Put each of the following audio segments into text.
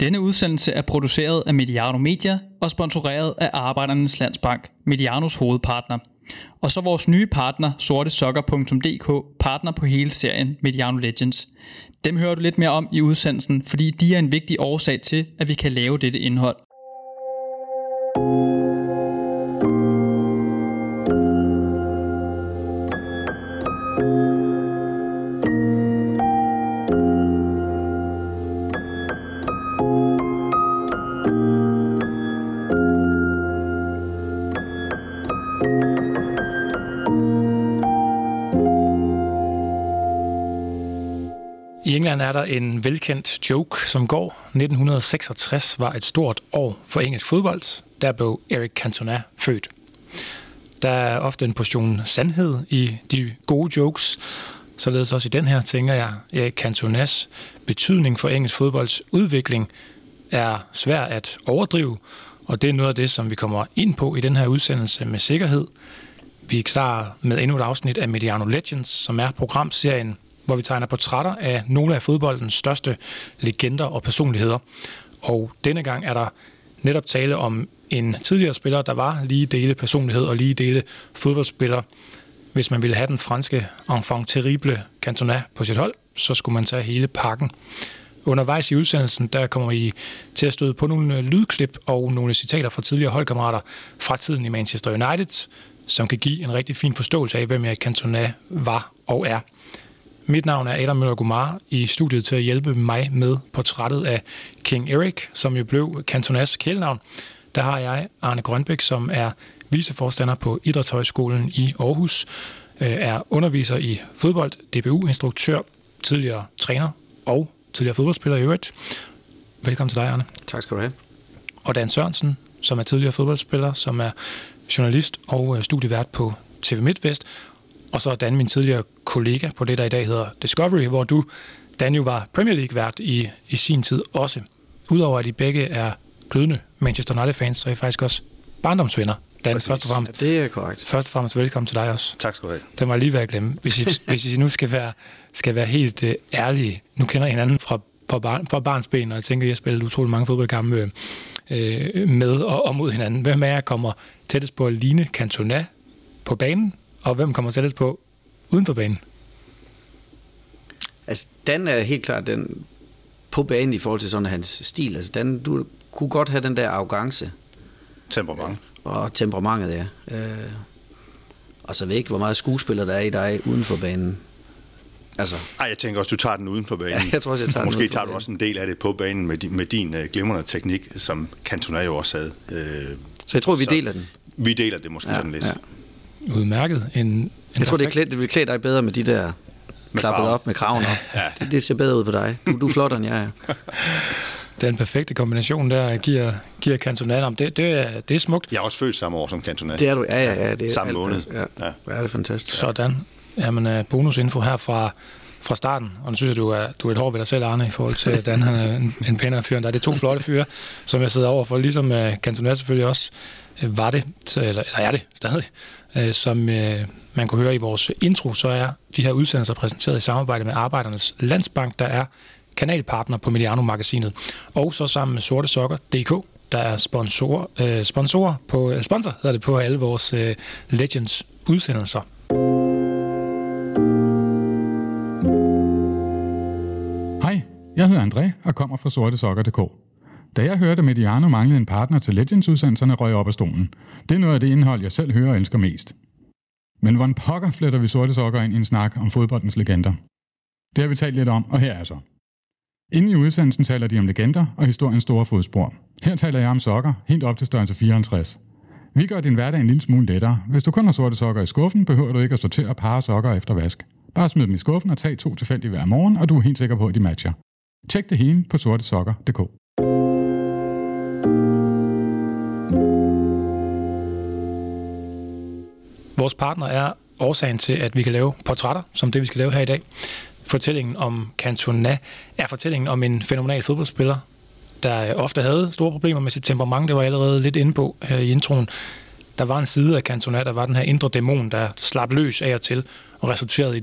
Denne udsendelse er produceret af Mediano Media og sponsoreret af Arbejdernes Landsbank, Medianos hovedpartner. Og så vores nye partner, sortesokker.dk, partner på hele serien Mediano Legends. Dem hører du lidt mere om i udsendelsen, fordi de er en vigtig årsag til, at vi kan lave dette indhold. thank you en velkendt joke, som går. 1966 var et stort år for engelsk fodbold. Der blev Eric Cantona født. Der er ofte en portion sandhed i de gode jokes. Således også i den her, tænker jeg, Eric Cantonas betydning for engelsk fodbolds udvikling er svær at overdrive, og det er noget af det, som vi kommer ind på i den her udsendelse med sikkerhed. Vi er klar med endnu et afsnit af Mediano Legends, som er programserien, hvor vi tegner portrætter af nogle af fodboldens største legender og personligheder. Og denne gang er der netop tale om en tidligere spiller, der var lige dele personlighed og lige dele fodboldspiller. Hvis man ville have den franske enfant terrible Cantona på sit hold, så skulle man tage hele pakken. Undervejs i udsendelsen, der kommer I til at støde på nogle lydklip og nogle citater fra tidligere holdkammerater fra tiden i Manchester United, som kan give en rigtig fin forståelse af, hvem Erik Cantona var og er. Mit navn er Adam Møller Gumar i studiet til at hjælpe mig med portrættet af King Eric, som jo blev Cantonas kælenavn. Der har jeg Arne Grønbæk, som er viceforstander på Idrætshøjskolen i Aarhus, øh, er underviser i fodbold, DBU-instruktør, tidligere træner og tidligere fodboldspiller i øvrigt. Velkommen til dig, Arne. Tak skal du have. Og Dan Sørensen, som er tidligere fodboldspiller, som er journalist og øh, studievært på TV MidtVest, og så Dan min tidligere kollega på det, der i dag hedder Discovery, hvor du, Dan, jo var Premier League-vært i, i sin tid også. Udover at I begge er glødende Manchester United-fans, så er I faktisk også barndomsvenner. Dan, Præcis. først og fremmest. Ja, det er korrekt. Først og fremmest velkommen til dig også. Tak skal du have. Det må jeg lige være at glemme. Hvis I, hvis I nu skal være, skal være helt uh, ærlige, nu kender I hinanden fra, fra, bar, fra barns ben, og jeg tænker, at I har spillet utrolig mange fodboldkampe øh, med og, og mod hinanden. Hvem af jer kommer tættest på at ligne Cantona på banen, og hvem kommer tættest på uden for banen? Altså, Dan er helt klart den på banen i forhold til sådan hans stil. Altså, Dan, du kunne godt have den der arrogance. Temperament. Og temperamentet, ja. Øh, og så ved jeg ikke, hvor meget skuespiller der er i dig uden for banen. Altså. Ej, jeg tænker også, du tager den uden for banen. Ja, jeg tror også, jeg tager Måske den tager du også en del af det på banen med din, med din uh, glimrende teknik, som Cantona jo også havde. Uh, så jeg tror, vi så deler den. Vi deler det måske ja, sådan lidt. Ja. Udmærket. En, en jeg tror, det, klæd, det vil klæde dig bedre med de der med klappet kraven. op med kraven op. ja. det, det ser bedre ud på dig. Du, du er flottere end jeg er. Den perfekte kombination der giver, giver Cantona om. Det, det, er, det er smukt. Jeg er også født samme år som Cantona. Det er du, ja, ja, ja. Det er samme måned. Ja. ja. ja, det er fantastisk. Sådan. Jamen, øh, bonusinfo her fra, fra starten. Og nu synes jeg, du er, du er et hård ved dig selv, Arne, i forhold til Dan. Han er en, en pænere fyr der. Det er to flotte fyre, som jeg sidder over for. Ligesom uh, Cantona selvfølgelig også uh, var det, eller, eller er det stadig, Øh, som øh, man kunne høre i vores intro, så er de her udsendelser præsenteret i samarbejde med Arbejdernes Landsbank, der er kanalpartner på Mediano-magasinet. Og så sammen med Sorte Sokker.dk, der er sponsor, øh, sponsor på, sponsor hedder det på alle vores øh, Legends udsendelser. Hej, jeg hedder André og kommer fra sortesokker.dk. Da jeg hørte, at Mediano manglede en partner til Legends-udsendelserne, røg jeg op af stolen. Det er noget af det indhold, jeg selv hører og elsker mest. Men hvordan pokker fletter vi sorte sokker ind i en snak om fodboldens legender? Det har vi talt lidt om, og her er så. Inden i udsendelsen taler de om legender og historiens store fodspor. Her taler jeg om sokker, helt op til størrelse 54. Vi gør din hverdag en lille smule lettere. Hvis du kun har sorte sokker i skuffen, behøver du ikke at sortere og parre sokker efter vask. Bare smid dem i skuffen og tag to tilfældige hver morgen, og du er helt sikker på, at de matcher. Tjek det hele på sortesokker.dk. Vores partner er årsagen til, at vi kan lave portrætter, som det vi skal lave her i dag. Fortællingen om Cantona er fortællingen om en fænomenal fodboldspiller, der øh, ofte havde store problemer med sit temperament. Det var allerede lidt inde på her i introen. Der var en side af Cantona, der var den her indre dæmon, der slap løs af og til og resulterede i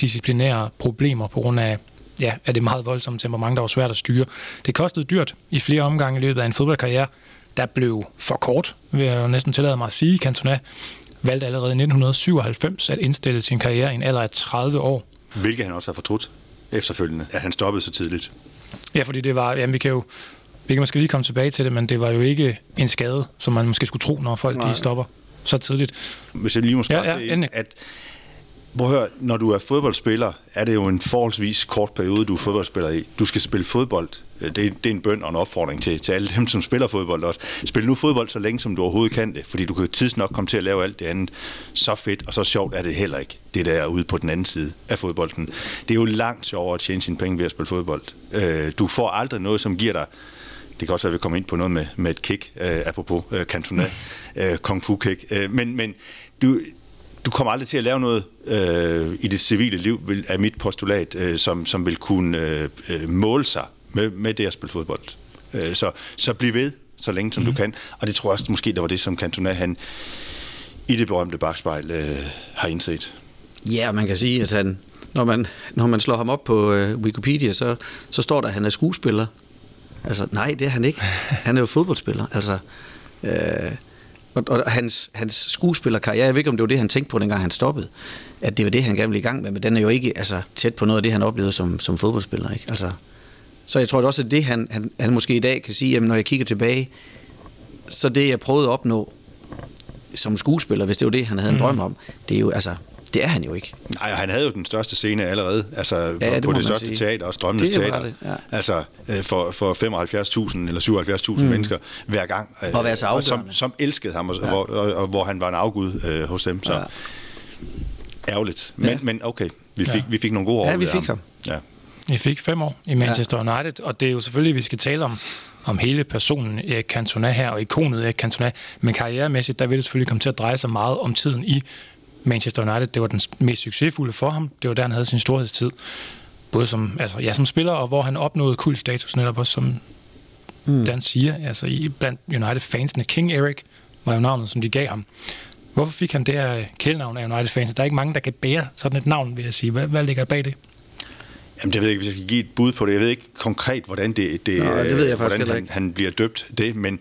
disciplinære problemer på grund af ja, er det meget voldsomme temperament, der var svært at styre. Det kostede dyrt i flere omgange i løbet af en fodboldkarriere, der blev for kort, vil jeg jo næsten tillade mig at sige. Cantona valgte allerede i 1997 at indstille sin karriere i en alder af 30 år. Hvilket han også har fortrudt efterfølgende, at han stoppede så tidligt. Ja, fordi det var, jamen vi kan jo, vi kan måske lige komme tilbage til det, men det var jo ikke en skade, som man måske skulle tro, når folk Nej. de stopper så tidligt. Hvis jeg lige må spørge ja, ja, at Prøv at høre, når du er fodboldspiller, er det jo en forholdsvis kort periode, du er fodboldspiller i. Du skal spille fodbold. Det, det er en bøn og en opfordring til, til alle dem, som spiller fodbold også. Spil nu fodbold så længe, som du overhovedet kan det, fordi du kan tidsnok komme til at lave alt det andet. Så fedt og så sjovt er det heller ikke, det der er ude på den anden side af fodbolden. Det er jo langt sjovere at tjene sine penge ved at spille fodbold. Øh, du får aldrig noget, som giver dig det kan også være, at vi kommer ind på noget med, med et kick, øh, apropos øh, Cantona, øh, kung fu kick. Øh, men, men du, du kommer aldrig til at lave noget øh, i det civile liv, vil, er mit postulat, øh, som, som vil kunne øh, øh, måle sig med, med det at spille fodbold. Øh, så, så bliv ved, så længe som mm. du mhm. kan. Og det tror jeg også måske, der var det, som Cantona han i det berømte bagspejl øh, har indset. Ja, man kan sige, at han, når, man, når man slår ham op på øh, Wikipedia, så, så står der, at han er skuespiller. Altså, nej, det er han ikke. Han er jo fodboldspiller. Altså, øh, og, og hans, hans skuespillerkarriere, jeg ved ikke, om det var det, han tænkte på, dengang han stoppede, at det var det, han gerne ville i gang med, men den er jo ikke altså, tæt på noget af det, han oplevede som, som fodboldspiller. Ikke? Altså, så jeg tror også, at det, han, han, han måske i dag kan sige, jamen, når jeg kigger tilbage, så det, jeg prøvede at opnå som skuespiller, hvis det var det, han havde en mm. drøm om, det er jo, altså, det er han jo ikke. Nej, han havde jo den største scene allerede, altså ja, det på det største sige. teater, også Drømmenes det Teater. Det, ja. Altså øh, for, for 75.000 eller 77.000 mm. mennesker hver gang. Øh, og være så og som, som elskede ham, og, ja. hvor, og, og, hvor han var en afgud øh, hos dem. Så ja. ærgerligt. Men, ja. men okay, vi fik, ja. vi fik nogle gode år. Ja, vi fik ham. ham. Ja. Vi fik fem år i Manchester ja. United, og det er jo selvfølgelig, vi skal tale om om hele personen Erik Cantona her, og ikonet Erik Cantona, men karrieremæssigt, der vil det selvfølgelig komme til at dreje sig meget om tiden i Manchester United. Det var den mest succesfulde for ham. Det var der, han havde sin storhedstid. Både som, altså, ja, som spiller, og hvor han opnåede kultstatus netop også, som mm. Dan siger. Altså i, blandt United-fansene. King Eric var jo navnet, som de gav ham. Hvorfor fik han det her kældnavn af United-fans? Der er ikke mange, der kan bære sådan et navn, vil jeg sige. Hvad, hvad ligger bag det? Jamen, det ved jeg ikke, hvis jeg skal give et bud på det. Jeg ved ikke konkret, hvordan, det, det, Nå, det ved jeg hvordan han, ikke. han bliver døbt det, men,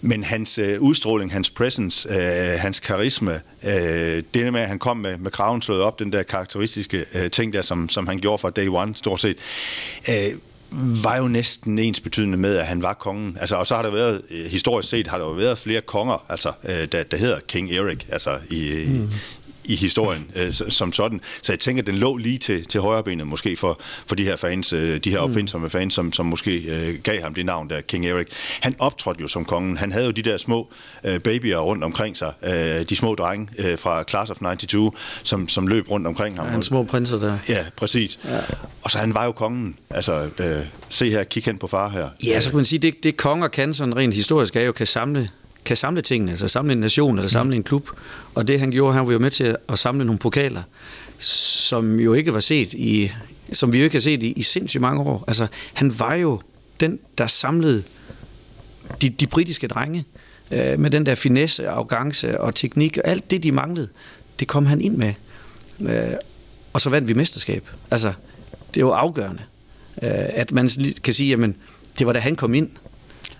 men hans øh, udstråling, hans presence, øh, hans karisma, øh, det med, at han kom med, med kraven slået op, den der karakteristiske øh, ting der, som, som han gjorde fra day one, stort set, øh, var jo næsten ens betydende med, at han var kongen. Altså, og så har der været, øh, historisk set, har der jo været flere konger, altså, øh, der, der hedder King Eric, altså i, mm i historien øh, som sådan. Så jeg tænker, at den lå lige til, til højrebenet måske for, for de her fans, øh, de her mm. opfindsomme fans, som, som måske øh, gav ham det navn der, King Eric. Han optrådte jo som kongen. Han havde jo de der små øh, babyer rundt omkring sig, øh, de små drenge øh, fra Class of 92, som, som løb rundt omkring ham. Ja, små prinser der. Ja, præcis. Ja. Og så han var jo kongen. Altså, øh, se her, kig hen på far her. Ja, så kan man sige, det, det konger kan sådan rent historisk er jo kan samle kan samle tingene, altså samle en nation eller samle mm. en klub. Og det han gjorde, han var jo med til at samle nogle pokaler, som jo ikke var set i, som vi jo ikke har set i, i sindssygt mange år. Altså, han var jo den, der samlede de, de britiske drenge øh, med den der finesse, arrogance og teknik, og alt det, de manglede, det kom han ind med. Øh, og så vandt vi mesterskab. Altså, det er jo afgørende, øh, at man kan sige, jamen, det var da han kom ind,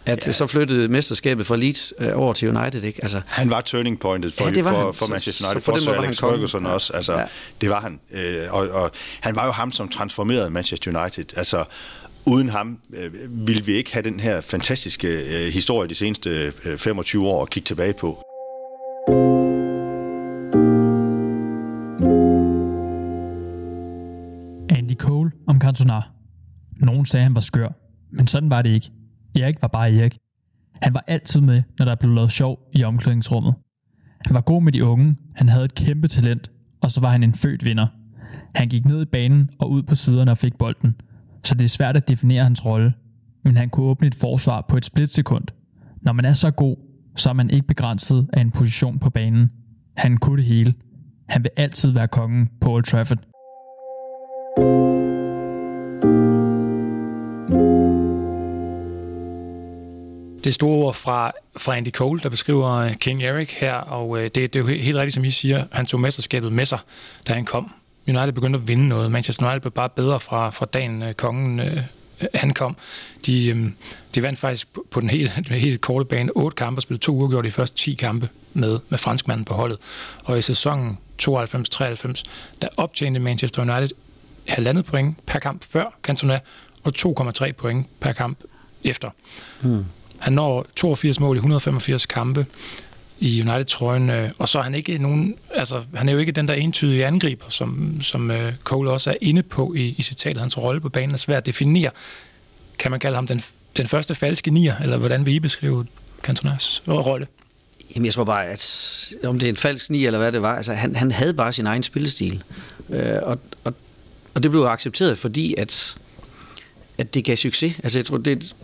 at ja. så flyttede mesterskabet fra Leeds øh, over til United. Ikke? Altså, han var turning pointet for, ja, det var for, for Manchester United, så, for, for Alex Ferguson også. Altså, ja. Det var han. Øh, og, og han var jo ham, som transformerede Manchester United. Altså, uden ham øh, ville vi ikke have den her fantastiske øh, historie de seneste øh, 25 år at kigge tilbage på. Andy Cole om Cantona. Nogen sagde, han var skør, men sådan var det ikke. Erik var bare Erik. Han var altid med, når der blev lavet sjov i omklædningsrummet. Han var god med de unge, han havde et kæmpe talent, og så var han en født vinder. Han gik ned i banen og ud på siderne og fik bolden, så det er svært at definere hans rolle. Men han kunne åbne et forsvar på et splitsekund. Når man er så god, så er man ikke begrænset af en position på banen. Han kunne det hele. Han vil altid være kongen på Old Trafford. Det store ord fra, fra Andy Cole, der beskriver øh, King Eric her, og øh, det, det er jo helt rigtigt, som I siger, han tog mesterskabet med sig, da han kom United begyndte at vinde noget. Manchester United blev bare bedre fra, fra dagen øh, kongen øh, han kom. De, øh, de vandt faktisk på, på den helt, den helt korte bane otte kampe og spillede to uger de første 10 kampe med, med franskmanden på holdet. Og i sæsonen 92-93, der optjente Manchester United halvandet point per kamp før Cantona og 2,3 point per kamp efter. Mm. Han når 82 mål i 185 kampe i United-trøjen, øh, og så er han ikke nogen, altså han er jo ikke den der entydige angriber, som, som øh, Cole også er inde på i, i citatet. Hans rolle på banen er svært at definere. Kan man kalde ham den, den første falske nier, eller hvordan vil I beskrive Cantonas rolle? Jamen, jeg tror bare, at om det er en falsk ni eller hvad det var, altså han, han havde bare sin egen spillestil. Øh, og, og, og det blev accepteret, fordi at, at det gav succes. Altså jeg tror, det,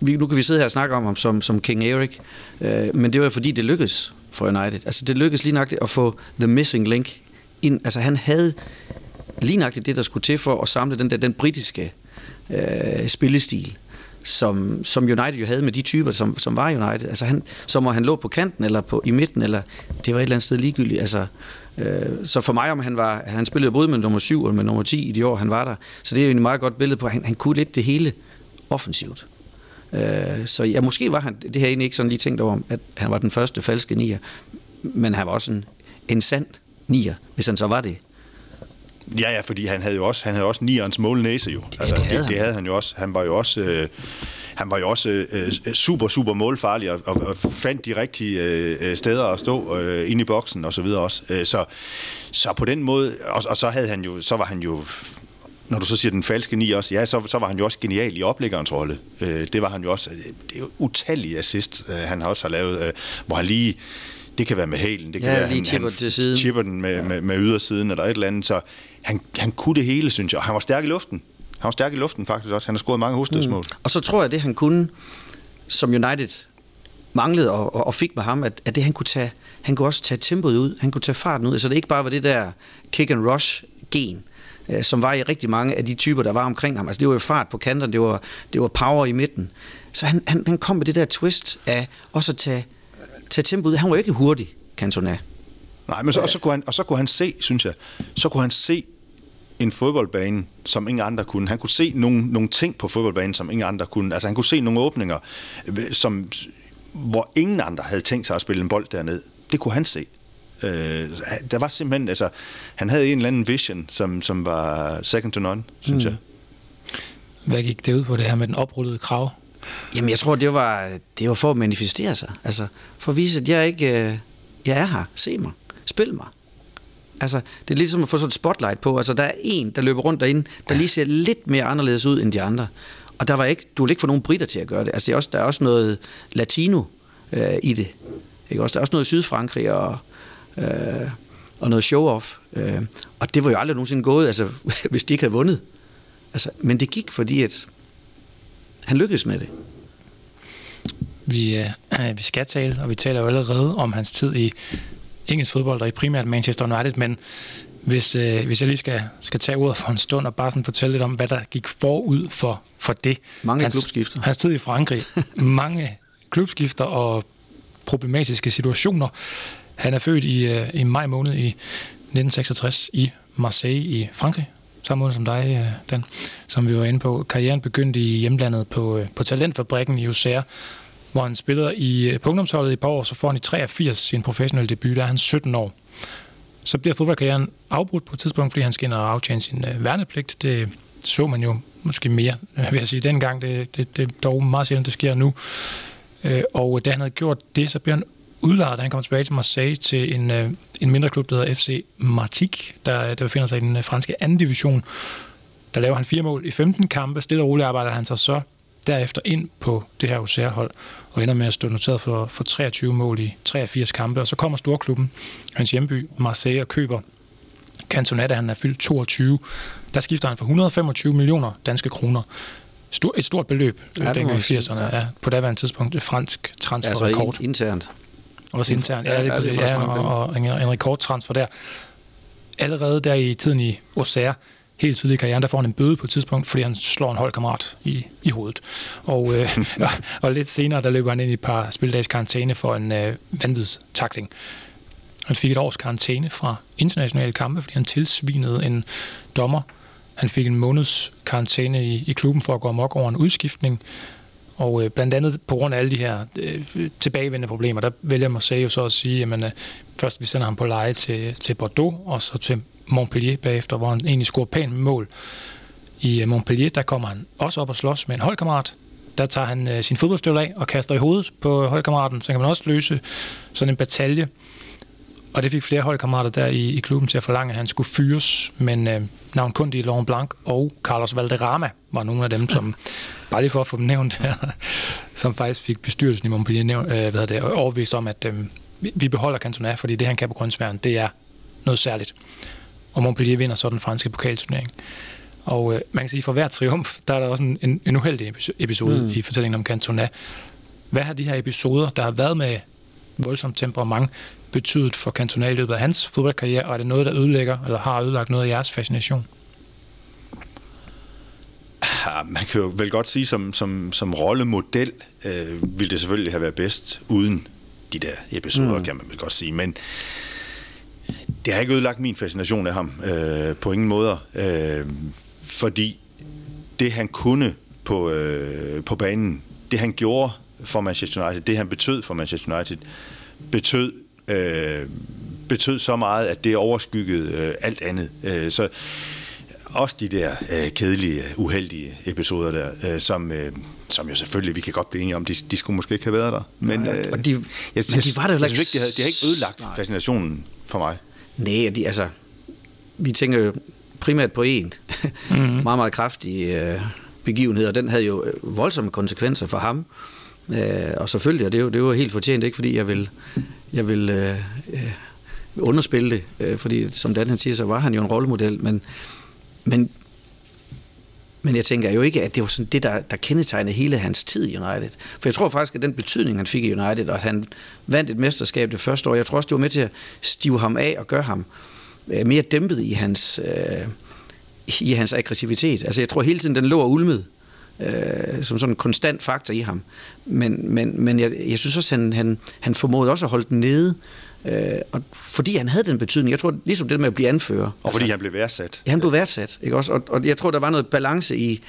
vi, nu kan vi sidde her og snakke om ham som, som King Eric, øh, men det var fordi, det lykkedes for United. Altså det lykkedes lige nøjagtigt at få the missing link ind. Altså han havde lige nøjagtigt det, der skulle til for at samle den der den britiske øh, spillestil, som, som United jo havde med de typer, som, som var United. Altså han, som om han lå på kanten, eller på, i midten, eller det var et eller andet sted ligegyldigt. Altså, øh, så for mig, om han var, han spillede både med nummer 7 og med nummer 10 i de år, han var der. Så det er jo en meget godt billede på, at han, han kunne lidt det hele offensivt. Øh, så ja, måske var han, det her egentlig ikke sådan lige tænkt over, at han var den første falske nier, men han var også en, en sand nier, hvis han så var det. Ja, ja, fordi han havde jo også, han havde også nierens målnæse jo. Altså, det, havde det, det havde han jo også. Han var jo også... Øh, han var jo også øh, super, super målfarlig og, og, og fandt de rigtige øh, steder at stå øh, inde i boksen og så videre også. Øh, så, så på den måde, og, og så havde han jo, så var han jo når du så siger den falske ni også, ja, så, så var han jo også genial i oplæggerens rolle. Øh, det var han jo også. Det er jo utallige assist, øh, han har også har lavet, øh, hvor han lige det kan være med hælen, det kan ja, være, lige han, han til siden. chipper den med, ja. med, med ydersiden eller et eller andet, så han, han kunne det hele, synes jeg. Og han var stærk i luften. Han var stærk i luften faktisk også. Han har scoret mange hovedstødsmål. Mm. Og så tror jeg, det han kunne, som United manglede og, og, og fik med ham, at, at det han kunne tage, han kunne også tage tempoet ud, han kunne tage farten ud, så altså, det ikke bare var det der kick and rush gen, øh, som var i rigtig mange af de typer, der var omkring ham. Altså det var jo fart på kanterne, det var, det var power i midten. Så han, han, han kom med det der twist af også at tage, tage tempoet ud. Han var jo ikke hurtig, Cantona. Nej, men så, og, så kunne han, og så kunne han se, synes jeg, så kunne han se en fodboldbane, som ingen andre kunne. Han kunne se nogle, nogle ting på fodboldbanen, som ingen andre kunne. Altså han kunne se nogle åbninger, øh, som, hvor ingen andre havde tænkt sig at spille en bold derned. Det kunne han se. Øh, der var simpelthen, altså, han havde en eller anden vision, som, som var second to none, synes mm. jeg. Hvad gik det ud på det her med den oprullede krav? Jamen, jeg tror, det var, det var for at manifestere sig. Altså, for at vise, at jeg ikke øh, jeg er her. Se mig. Spil mig. Altså, det er ligesom at få sådan et spotlight på. Altså, der er en, der løber rundt derinde, der lige ser lidt mere anderledes ud end de andre. Og der var ikke, du vil ikke få nogen britter til at gøre det. Altså, det er også, der er også noget latino øh, i det. Ikke? Også, der er også noget Sydfrankrig og, øh, og noget show-off. Øh, og det var jo aldrig nogensinde gået, altså, hvis de ikke havde vundet. Altså, men det gik, fordi at han lykkedes med det. Vi, øh, vi skal tale, og vi taler jo allerede om hans tid i engelsk fodbold, og i primært Manchester United, men hvis, øh, hvis jeg lige skal, skal tage ordet for en stund og bare sådan fortælle lidt om, hvad der gik forud for, for det. Mange hans, klubskifter. Hans tid i Frankrig. mange klubskifter og problematiske situationer. Han er født i, øh, i maj måned i 1966 i Marseille i Frankrig, samme måde som dig, øh, Dan, som vi var inde på. Karrieren begyndte i hjemlandet på, øh, på Talentfabrikken i USA, hvor han spillede i øh, punktumsholdet ungdomsholdet i et par år, så får han i 83 sin professionelle debut, der er han 17 år. Så bliver fodboldkarrieren afbrudt på et tidspunkt, fordi han skal ind og aftjene sin værnepligt. Det så man jo måske mere, vil jeg sige, dengang. Det, det, det er dog meget sjældent, det sker nu. Og da han havde gjort det, så bliver han udlejet, da han kommer tilbage til Marseille til en, øh, en mindre klub, der hedder FC Martigues, der, der befinder sig i den øh, franske anden division. Der laver han fire mål i 15 kampe. Stille og roligt arbejder han sig så derefter ind på det her UCR-hold, og ender med at stå noteret for, for 23 mål i 83 kampe. Og så kommer storklubben, hans hjemby, Marseille, og køber Cantona, da han er fyldt 22. Der skifter han for 125 millioner danske kroner. Stor, et stort beløb, ja, dengang i 80'erne, ja, på daværende tidspunkt et fransk transferrekord. Altså internt. Også internt, ja, det er præcis. Ja, og, og en, en rekordtransfer der. Allerede der i tiden i Auxerre, helt tidlig i karrieren, der får han en bøde på et tidspunkt, fordi han slår en holdkammerat i, i hovedet. Og, øh, og lidt senere, der løber han ind i et par spildags karantæne for en øh, vanvidstakling. Han fik et års karantæne fra internationale kampe, fordi han tilsvinede en dommer. Han fik en måneds karantæne i, i klubben for at gå amok over en udskiftning. Og øh, blandt andet på grund af alle de her øh, tilbagevendende problemer, der vælger Marseille jo så at sige, at øh, først vi sender ham på leje til, til Bordeaux, og så til Montpellier bagefter, hvor han egentlig scorer pænt mål. I øh, Montpellier, der kommer han også op og slås med en holdkammerat. Der tager han øh, sin fodboldstøvle af og kaster i hovedet på holdkammeraten, så kan man også løse sådan en batalje. Og det fik flere holdkammerater der i, i klubben til at forlange, at han skulle fyres. Men øh, navn kun i Laurent Blanc og Carlos Valderrama var nogle af dem, som, bare lige for at få dem nævnt her, som faktisk fik bestyrelsen i Montpellier nævnt, øh, hvad det, overvist om, at øh, vi beholder Cantona, fordi det, han kan på grøntsværen, det er noget særligt. Og Montpellier vinder så den franske pokalturnering. Og øh, man kan sige, for hver triumf, der er der også en, en, en uheldig episode mm. i fortællingen om Cantona. Hvad har de her episoder, der har været med voldsomt temperament, betydet for Cantona i løbet af hans fodboldkarriere, og er det noget, der ødelægger, eller har ødelagt noget af jeres fascination? Ja, man kan jo vel godt sige, som, som, som rollemodel øh, ville det selvfølgelig have været bedst uden de der episoder, mm. kan man vel godt sige. Men det har ikke ødelagt min fascination af ham øh, på ingen måder. Øh, fordi det han kunne på, øh, på banen, det han gjorde for Manchester United, det han betød for Manchester United, betød, øh, betød så meget, at det overskyggede øh, alt andet. Øh, så også de der øh, kedelige, uheldige episoder der, øh, som, øh, som jo selvfølgelig, vi kan godt blive enige om, de, de skulle måske ikke have været der. Men, øh, og de, jeg, men de var der jo ikke. Jeg de, havde, de har ikke ødelagt Nej. fascinationen for mig. Nej, de, altså, vi tænker jo primært på en mm. meget, meget kraftig øh, begivenhed, og den havde jo øh, voldsomme konsekvenser for ham. Øh, Øh, og selvfølgelig, og det er, jo, det er jo helt fortjent, ikke fordi jeg vil, jeg vil øh, øh, underspille det, øh, fordi som Dan han siger, så var han jo en rollemodel, men, men, men jeg tænker jo ikke, at det var sådan det, der, der kendetegnede hele hans tid i United. For jeg tror faktisk, at den betydning, han fik i United, og at han vandt et mesterskab det første år, jeg tror også, det var med til at stive ham af og gøre ham øh, mere dæmpet i hans, øh, i hans aggressivitet. Altså jeg tror hele tiden, den lå og ulmede øh, som sådan en konstant faktor i ham. Men, men, men jeg, jeg synes også, han, han, han formåede også at holde den nede, øh, og fordi han havde den betydning. Jeg tror, ligesom det med at blive anfører. Og altså, fordi han blev værdsat. Ja, han blev værdsat. Ikke også? Og, og jeg tror, der var noget balance i,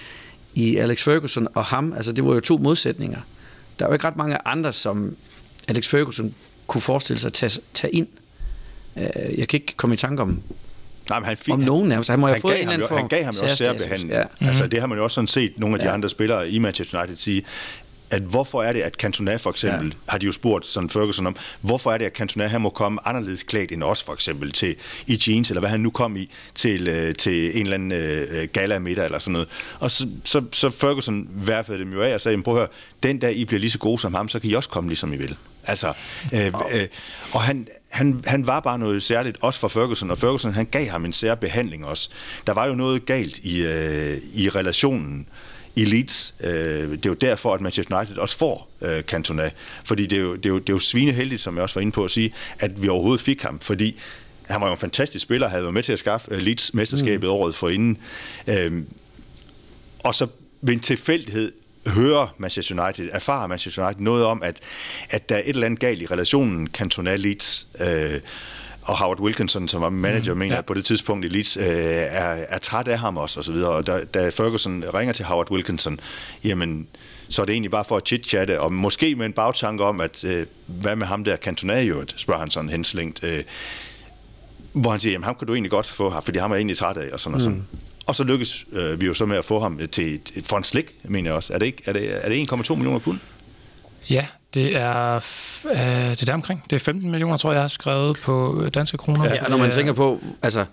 i Alex Ferguson og ham. Altså det var jo to modsætninger. Der er jo ikke ret mange andre, som Alex Ferguson kunne forestille sig at tage, tage ind. Øh, jeg kan ikke komme i tanke om Nej, men han fik, om nogen nærmest. Han må have fået en eller Han gav ham jo også særbehandling. Ja. Mm-hmm. Altså, det har man jo også sådan set nogle af de ja. andre spillere i Manchester United sige, at hvorfor er det, at Cantona for eksempel, ja. har de jo spurgt sådan Ferguson om, hvorfor er det, at Cantona han må komme anderledes klædt end os for eksempel til i jeans, eller hvad han nu kom i, til, øh, til en eller anden øh, gala middag eller sådan noget. Og så, så, så Ferguson værfede dem jo af og sagde, prøv at høre, den dag I bliver lige så gode som ham, så kan I også komme ligesom I vil. Altså, øh, øh, og han, han, han var bare noget særligt, også for Ferguson, og Ferguson han gav ham en sær behandling også. Der var jo noget galt i, øh, i relationen i Leeds. Øh, det er jo derfor, at Manchester United også får øh, Cantona, fordi det er, jo, det, er jo, det er jo svineheldigt, som jeg også var inde på at sige, at vi overhovedet fik ham, fordi han var jo en fantastisk spiller, havde været med til at skaffe øh, Leeds mesterskabet mm. året forinden. Øh, og så ved en tilfældighed hører Manchester United, erfarer Manchester United noget om, at, at der er et eller andet galt i relationen Cantona Leeds. Øh, og Howard Wilkinson, som var manager, mm, mener ja. på det tidspunkt i Leeds, øh, er, er træt af ham også, og så videre. Og da, da Ferguson ringer til Howard Wilkinson, jamen, så er det egentlig bare for at chit-chatte, og måske med en bagtanke om, at øh, hvad med ham der Cantona i spørger han sådan henslængt. Øh, hvor han siger, jamen ham kan du egentlig godt få her, fordi ham er egentlig træt af, og sådan mm. og sådan. Og så lykkes øh, vi jo så med at få ham til et, et, for en slik, mener jeg også. Er det, ikke, er det, er det 1,2 millioner pund? Ja, det er, øh, det er der omkring. Det er 15 millioner, tror jeg, jeg har skrevet på danske kroner. Ja, og når man tænker på, altså,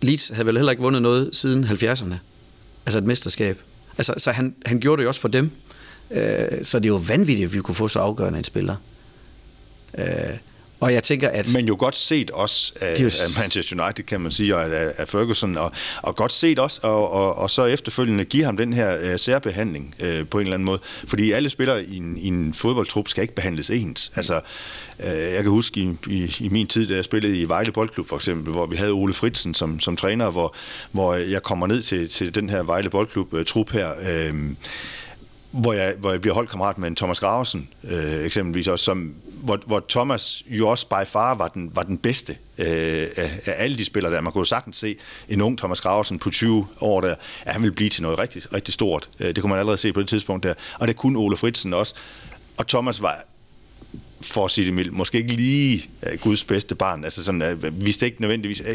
Leeds havde vel heller ikke vundet noget siden 70'erne. Altså et mesterskab. Altså, så han, han gjorde det jo også for dem. Øh, så det er jo vanvittigt, at vi kunne få så afgørende en spiller. Øh, og jeg tænker, at... Men jo godt set også af, af Manchester United, kan man sige, og af, af Ferguson, og, og godt set også, og, og, og så efterfølgende give ham den her uh, særbehandling uh, på en eller anden måde. Fordi alle spillere i en, i en fodboldtrup skal ikke behandles ens. Altså, uh, jeg kan huske i, i, i min tid, da jeg spillede i Vejle Boldklub for eksempel, hvor vi havde Ole Fritsen som, som træner, hvor, hvor jeg kommer ned til, til den her Vejle Boldklub-trup uh, her, uh, hvor jeg, hvor jeg bliver holdkammerat med en Thomas Graversen, øh, eksempelvis også, som hvor, hvor Thomas jo også by far var den, var den bedste øh, af, af alle de spillere der. Man kunne jo sagtens se en ung Thomas Graversen på 20 år der, at han ville blive til noget rigtig, rigtig stort. Øh, det kunne man allerede se på det tidspunkt der. Og det kunne Ole Fritsen også. Og Thomas var for at sige det mildt, måske ikke lige uh, Guds bedste barn. Altså sådan, uh, vidste ikke nødvendigvis, uh,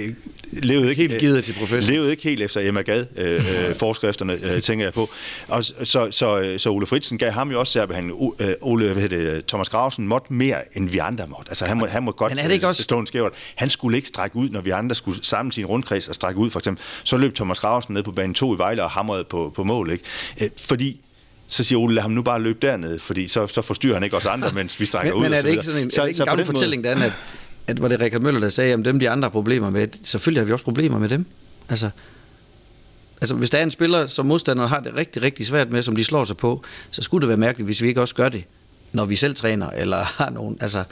levede ikke, helt givet til profession. Levede ikke helt efter Emma Gad uh, uh, forskrifterne, uh, tænker jeg på. Og så, så, så Ole Fritsen gav ham jo også særbehandling. Uh, Ole, hvad det, Thomas Grausen måtte mere, end vi andre måtte. Altså han må, han må godt Men er det ikke også... stå en skævert. Han skulle ikke strække ud, når vi andre skulle sammen til en rundkreds og strække ud, for eksempel. Så løb Thomas Grausen ned på bane 2 i Vejle og hamrede på, på mål. Ikke? Uh, fordi så siger Ole, lad ham nu bare løbe dernede, fordi så, så forstyrrer han ikke os andre, mens vi strækker men, ud. Men er det ikke sådan en, så, er det ikke en gammel fortælling, måde... Dan, at, at var det Rikard Møller, der sagde, at dem de andre har problemer med, selvfølgelig har vi også problemer med dem. Altså, altså hvis der er en spiller, som modstanderne har det rigtig, rigtig svært med, som de slår sig på, så skulle det være mærkeligt, hvis vi ikke også gør det, når vi selv træner, eller har nogen, altså...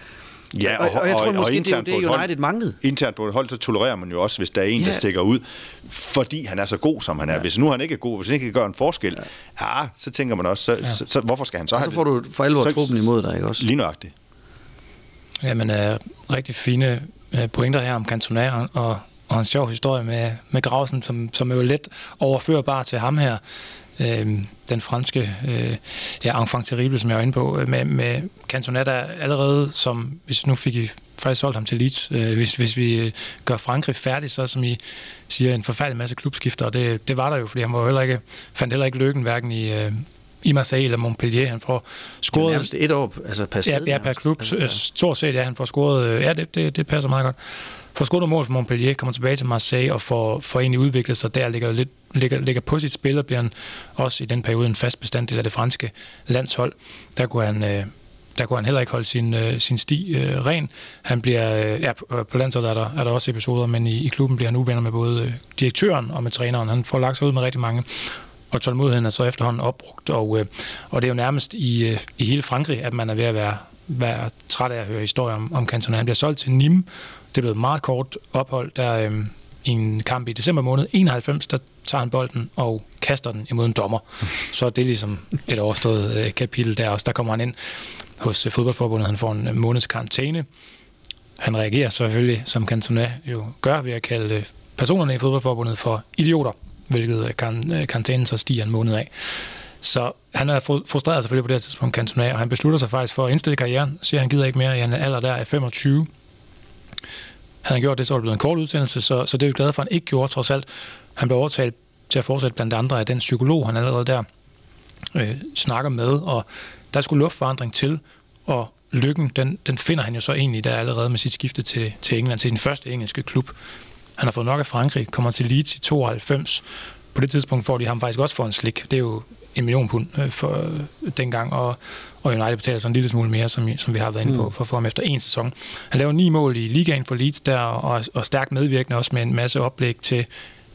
Ja, og, og, og jeg tror og, måske, og det er det, United hold, manglede. Internt på et hold, så tolererer man jo også, hvis der er en, ja. der stikker ud, fordi han er så god, som han er. Ja. Hvis nu han ikke er god, hvis han ikke kan gøre en forskel, ja, ja så tænker man også, så, ja. så, så, hvorfor skal han så og have så får du for alvor truppen imod dig, ikke også? Lige nøjagtigt. Jamen, uh, rigtig fine uh, pointer her om Cantona, og, og en sjov historie med, med Grausen, som, som er jo let overførbar til ham her øh, den franske øh, ja, enfant terrible, som jeg var inde på, øh, med, med Cantona, der allerede som, hvis nu fik I faktisk solgt ham til Leeds, øh, hvis, hvis vi øh, gør Frankrig færdig, så som I siger, en forfærdelig masse klubskifter, og det, det var der jo, fordi han var heller ikke, fandt heller ikke lykken, hverken i, øh, i Marseille eller Montpellier. Han får scoret... Er et år altså per sted. Ja, ja per klub. Altså, ja. Stort set, ja, han får scoret... Øh, ja, det, det, det passer meget godt får scoret mål for Montpellier, kommer tilbage til Marseille og får, får egentlig udviklet sig der, ligger, lidt, ligger, ligger på sit spil og bliver han også i den periode en fast bestanddel af det franske landshold. Der kunne han, øh, der kunne han heller ikke holde sin, øh, sin sti øh, ren. Han bliver, øh, ja, på landsholdet er der, er der også episoder, men i, i klubben bliver han uvenner med både øh, direktøren og med træneren. Han får lagt sig ud med rigtig mange og tålmodigheden er så efterhånden opbrugt, og, øh, og det er jo nærmest i, øh, i hele Frankrig, at man er ved at være, være træt af at høre historier om, om Cantona. Han bliver solgt til Nîmes, det blev et meget kort ophold, der øh, i en kamp i december måned 91, der tager han bolden og kaster den imod en dommer. Så det er ligesom et overstået øh, kapitel der også. Der kommer han ind hos øh, fodboldforbundet, han får en øh, måneds karantæne. Han reagerer selvfølgelig, som Cantona jo gør, ved at kalde øh, personerne i fodboldforbundet for idioter, hvilket øh, øh, karantænen så stiger en måned af. Så han er frustreret selvfølgelig på det her tidspunkt, Cantona, og han beslutter sig faktisk for at indstille karrieren, siger han gider ikke mere i en alder der er 25. Havde han gjort det, så var det blevet en kort udsendelse, så, så det er vi glade for, at han ikke gjorde trods alt. Han blev overtalt til at fortsætte blandt andre af den psykolog, han allerede der øh, snakker med, og der skulle luftforandring til, og lykken, den, den finder han jo så egentlig der allerede med sit skifte til, til England, til sin første engelske klub. Han har fået nok af Frankrig, kommer til Leeds i 92. På det tidspunkt får de ham faktisk også for en slik. Det er jo en million pund øh, for øh, dengang, og, og United betaler så en lille smule mere, som, som vi har været inde på, mm. for at få ham efter en sæson. Han laver ni mål i ligaen for Leeds der, og, og stærkt medvirkende også med en masse oplæg til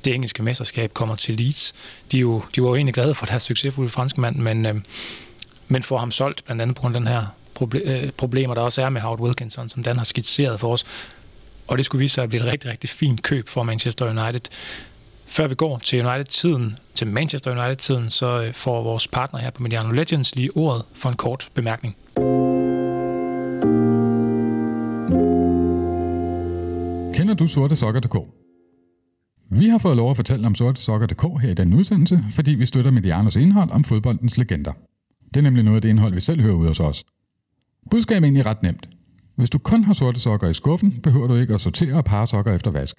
det engelske mesterskab kommer til Leeds. De, er jo, de var jo egentlig glade for deres succesfulde franske mand, men, øh, men får ham solgt, blandt andet på grund af den her proble- øh, problemer, der også er med Howard Wilkinson, som Dan har skitseret for os. Og det skulle vise sig at blive et rigtig, rigtig fint køb for Manchester United. Før vi går til United-tiden, til Manchester United-tiden, så øh, får vores partner her på Mediano Legends lige ordet for en kort bemærkning. Kender du sortesokker.dk? Vi har fået lov at fortælle om sortesokker.dk her i den udsendelse, fordi vi støtter Medianos indhold om fodboldens legender. Det er nemlig noget af det indhold, vi selv hører ud hos os. Budskabet er egentlig ret nemt. Hvis du kun har sorte sokker i skuffen, behøver du ikke at sortere og parre sokker efter vask.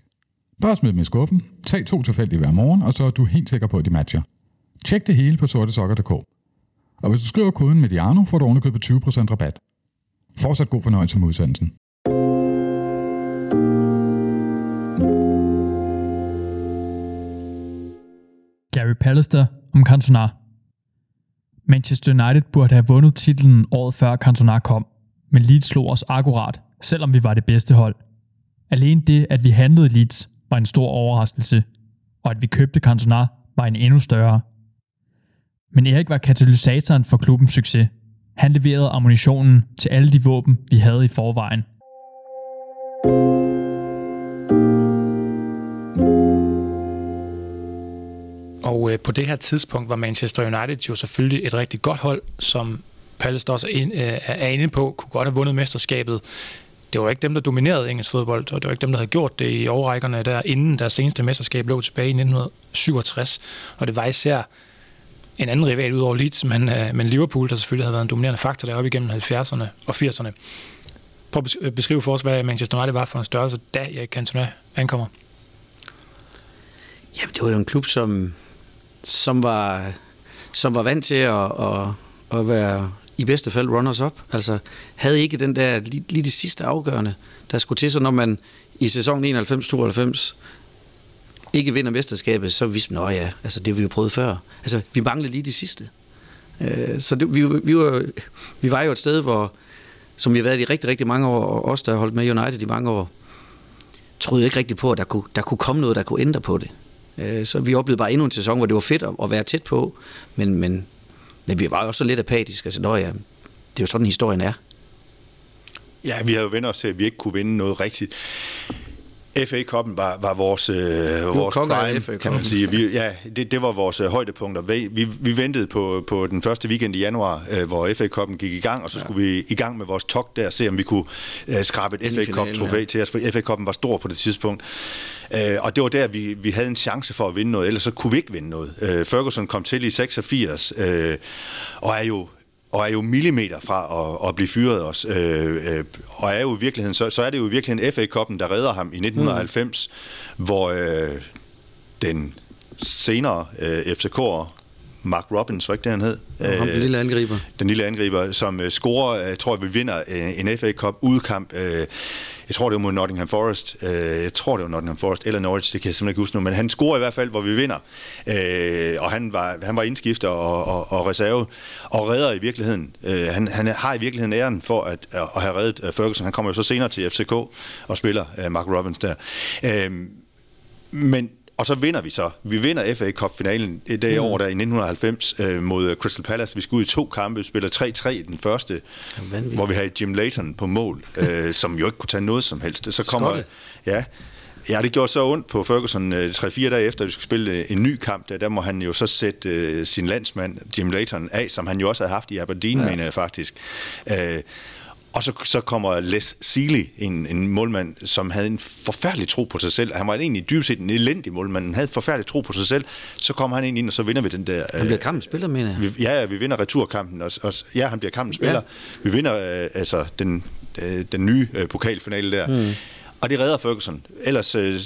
Bare smid dem i skuffen, tag to tilfældige hver morgen, og så er du helt sikker på, at de matcher. Tjek det hele på sortesokker.dk. Og hvis du skriver koden MEDIANO, får du ovenikøbet 20% rabat. Fortsat god fornøjelse med udsendelsen. Gary Pallister om Cantona. Manchester United burde have vundet titlen året før Cantona kom, men Leeds slog os akkurat, selvom vi var det bedste hold. Alene det, at vi handlede Leeds, var en stor overraskelse, og at vi købte Cantona var en endnu større. Men Erik var katalysatoren for klubbens succes. Han leverede ammunitionen til alle de våben, vi havde i forvejen. Og øh, på det her tidspunkt var Manchester United jo selvfølgelig et rigtig godt hold, som Palace også er, øh, er inde på, kunne godt have vundet mesterskabet. Det var ikke dem, der dominerede engelsk fodbold, og det var ikke dem, der havde gjort det i overrækkerne der, inden deres seneste mesterskab lå tilbage i 1967. Og det var især en anden rival ud over Leeds, men, øh, men Liverpool, der selvfølgelig havde været en dominerende faktor deroppe igennem 70'erne og 80'erne. Prøv at øh, beskrive for os, hvad Manchester United var for en størrelse, da Erik Cantona ankommer. Jamen, det var jo en klub, som, som, var, som var vant til at, at, at være i bedste fald runners-up. Altså, havde ikke den der lige, lige det sidste afgørende, der skulle til, så når man i sæsonen 91-92 ikke vinder mesterskabet, så vidste man, ja, altså det har vi jo prøvet før. Altså, vi manglede lige det sidste. Øh, så det, vi, vi, var, vi var jo et sted, hvor, som vi har været i rigtig, rigtig mange år, og os, der har holdt med United i mange år, troede ikke rigtig på, at der kunne, der kunne komme noget, der kunne ændre på det. Øh, så vi oplevede bare endnu en sæson, hvor det var fedt at, være tæt på, men, men, men vi var også lidt apatiske. Altså, ja, det er jo sådan, historien er. Ja, vi har jo vendt os til, at vi ikke kunne vinde noget rigtigt. FA-koppen var, var vores, øh, vores prime, kan man sige. Vi, ja, det, det var vores øh, højdepunkter. Vi, vi, vi ventede på, på den første weekend i januar, øh, hvor FA-koppen gik i gang, og så ja. skulle vi i gang med vores togt der, se om vi kunne øh, skrabe et FA-kop-trofæ ja. til os, for FA-koppen var stor på det tidspunkt. Øh, og det var der, vi, vi havde en chance for at vinde noget, ellers så kunne vi ikke vinde noget. Øh, Ferguson kom til i 86, øh, og er jo og er jo millimeter fra at, at blive fyret også. Øh, øh, og er jo i virkeligheden, så, så er det jo i virkeligheden FA-koppen, der redder ham i 1990, mm. hvor øh, den senere øh, FCK'er, Mark Robbins, var ikke det, han hed? Ja, den lille angriber. Den lille angriber, som øh, scorer, jeg tror, vi vinder øh, en FA Cup udkamp. Øh, jeg tror, det var mod Nottingham Forest. Øh, jeg tror, det var Nottingham Forest eller Norwich, det kan jeg simpelthen ikke huske nu. Men han scorer i hvert fald, hvor vi vinder. Øh, og han var, han var indskifter og, og, og reserve, og redder i virkeligheden. Øh, han, han har i virkeligheden æren for at, at have reddet øh, Ferguson. Han kommer jo så senere til FCK og spiller øh, Mark Robbins der. Øh, men og så vinder vi så. Vi vinder FA Cup-finalen det mm. år der i 1990 øh, mod Crystal Palace. Vi skal ud i to kampe, vi spiller 3-3 i den første, Vanvittigt. hvor vi havde Jim Layton på mål, øh, som jo ikke kunne tage noget som helst. Så kommer, ja, Ja, det gjorde så ondt på Ferguson 3-4 øh, dage efter, at vi skulle spille en ny kamp. Der, der må han jo så sætte øh, sin landsmand, Jim Layton, af, som han jo også havde haft i Aberdeen, ja. mener jeg faktisk. Øh, og så, så kommer Les Sealy, en, en målmand, som havde en forfærdelig tro på sig selv. Han var egentlig dybest set en elendig målmand. Han havde forfærdelig tro på sig selv. Så kommer han ind, og så vinder vi den der... Han bliver kampens spiller, mener jeg. Vi, ja, ja, vi vinder returkampen. Og, og, ja, han bliver kampens spiller. Ja. Vi vinder øh, altså den, øh, den nye øh, pokalfinale der. Mm. Og det redder Ferguson. Ellers øh,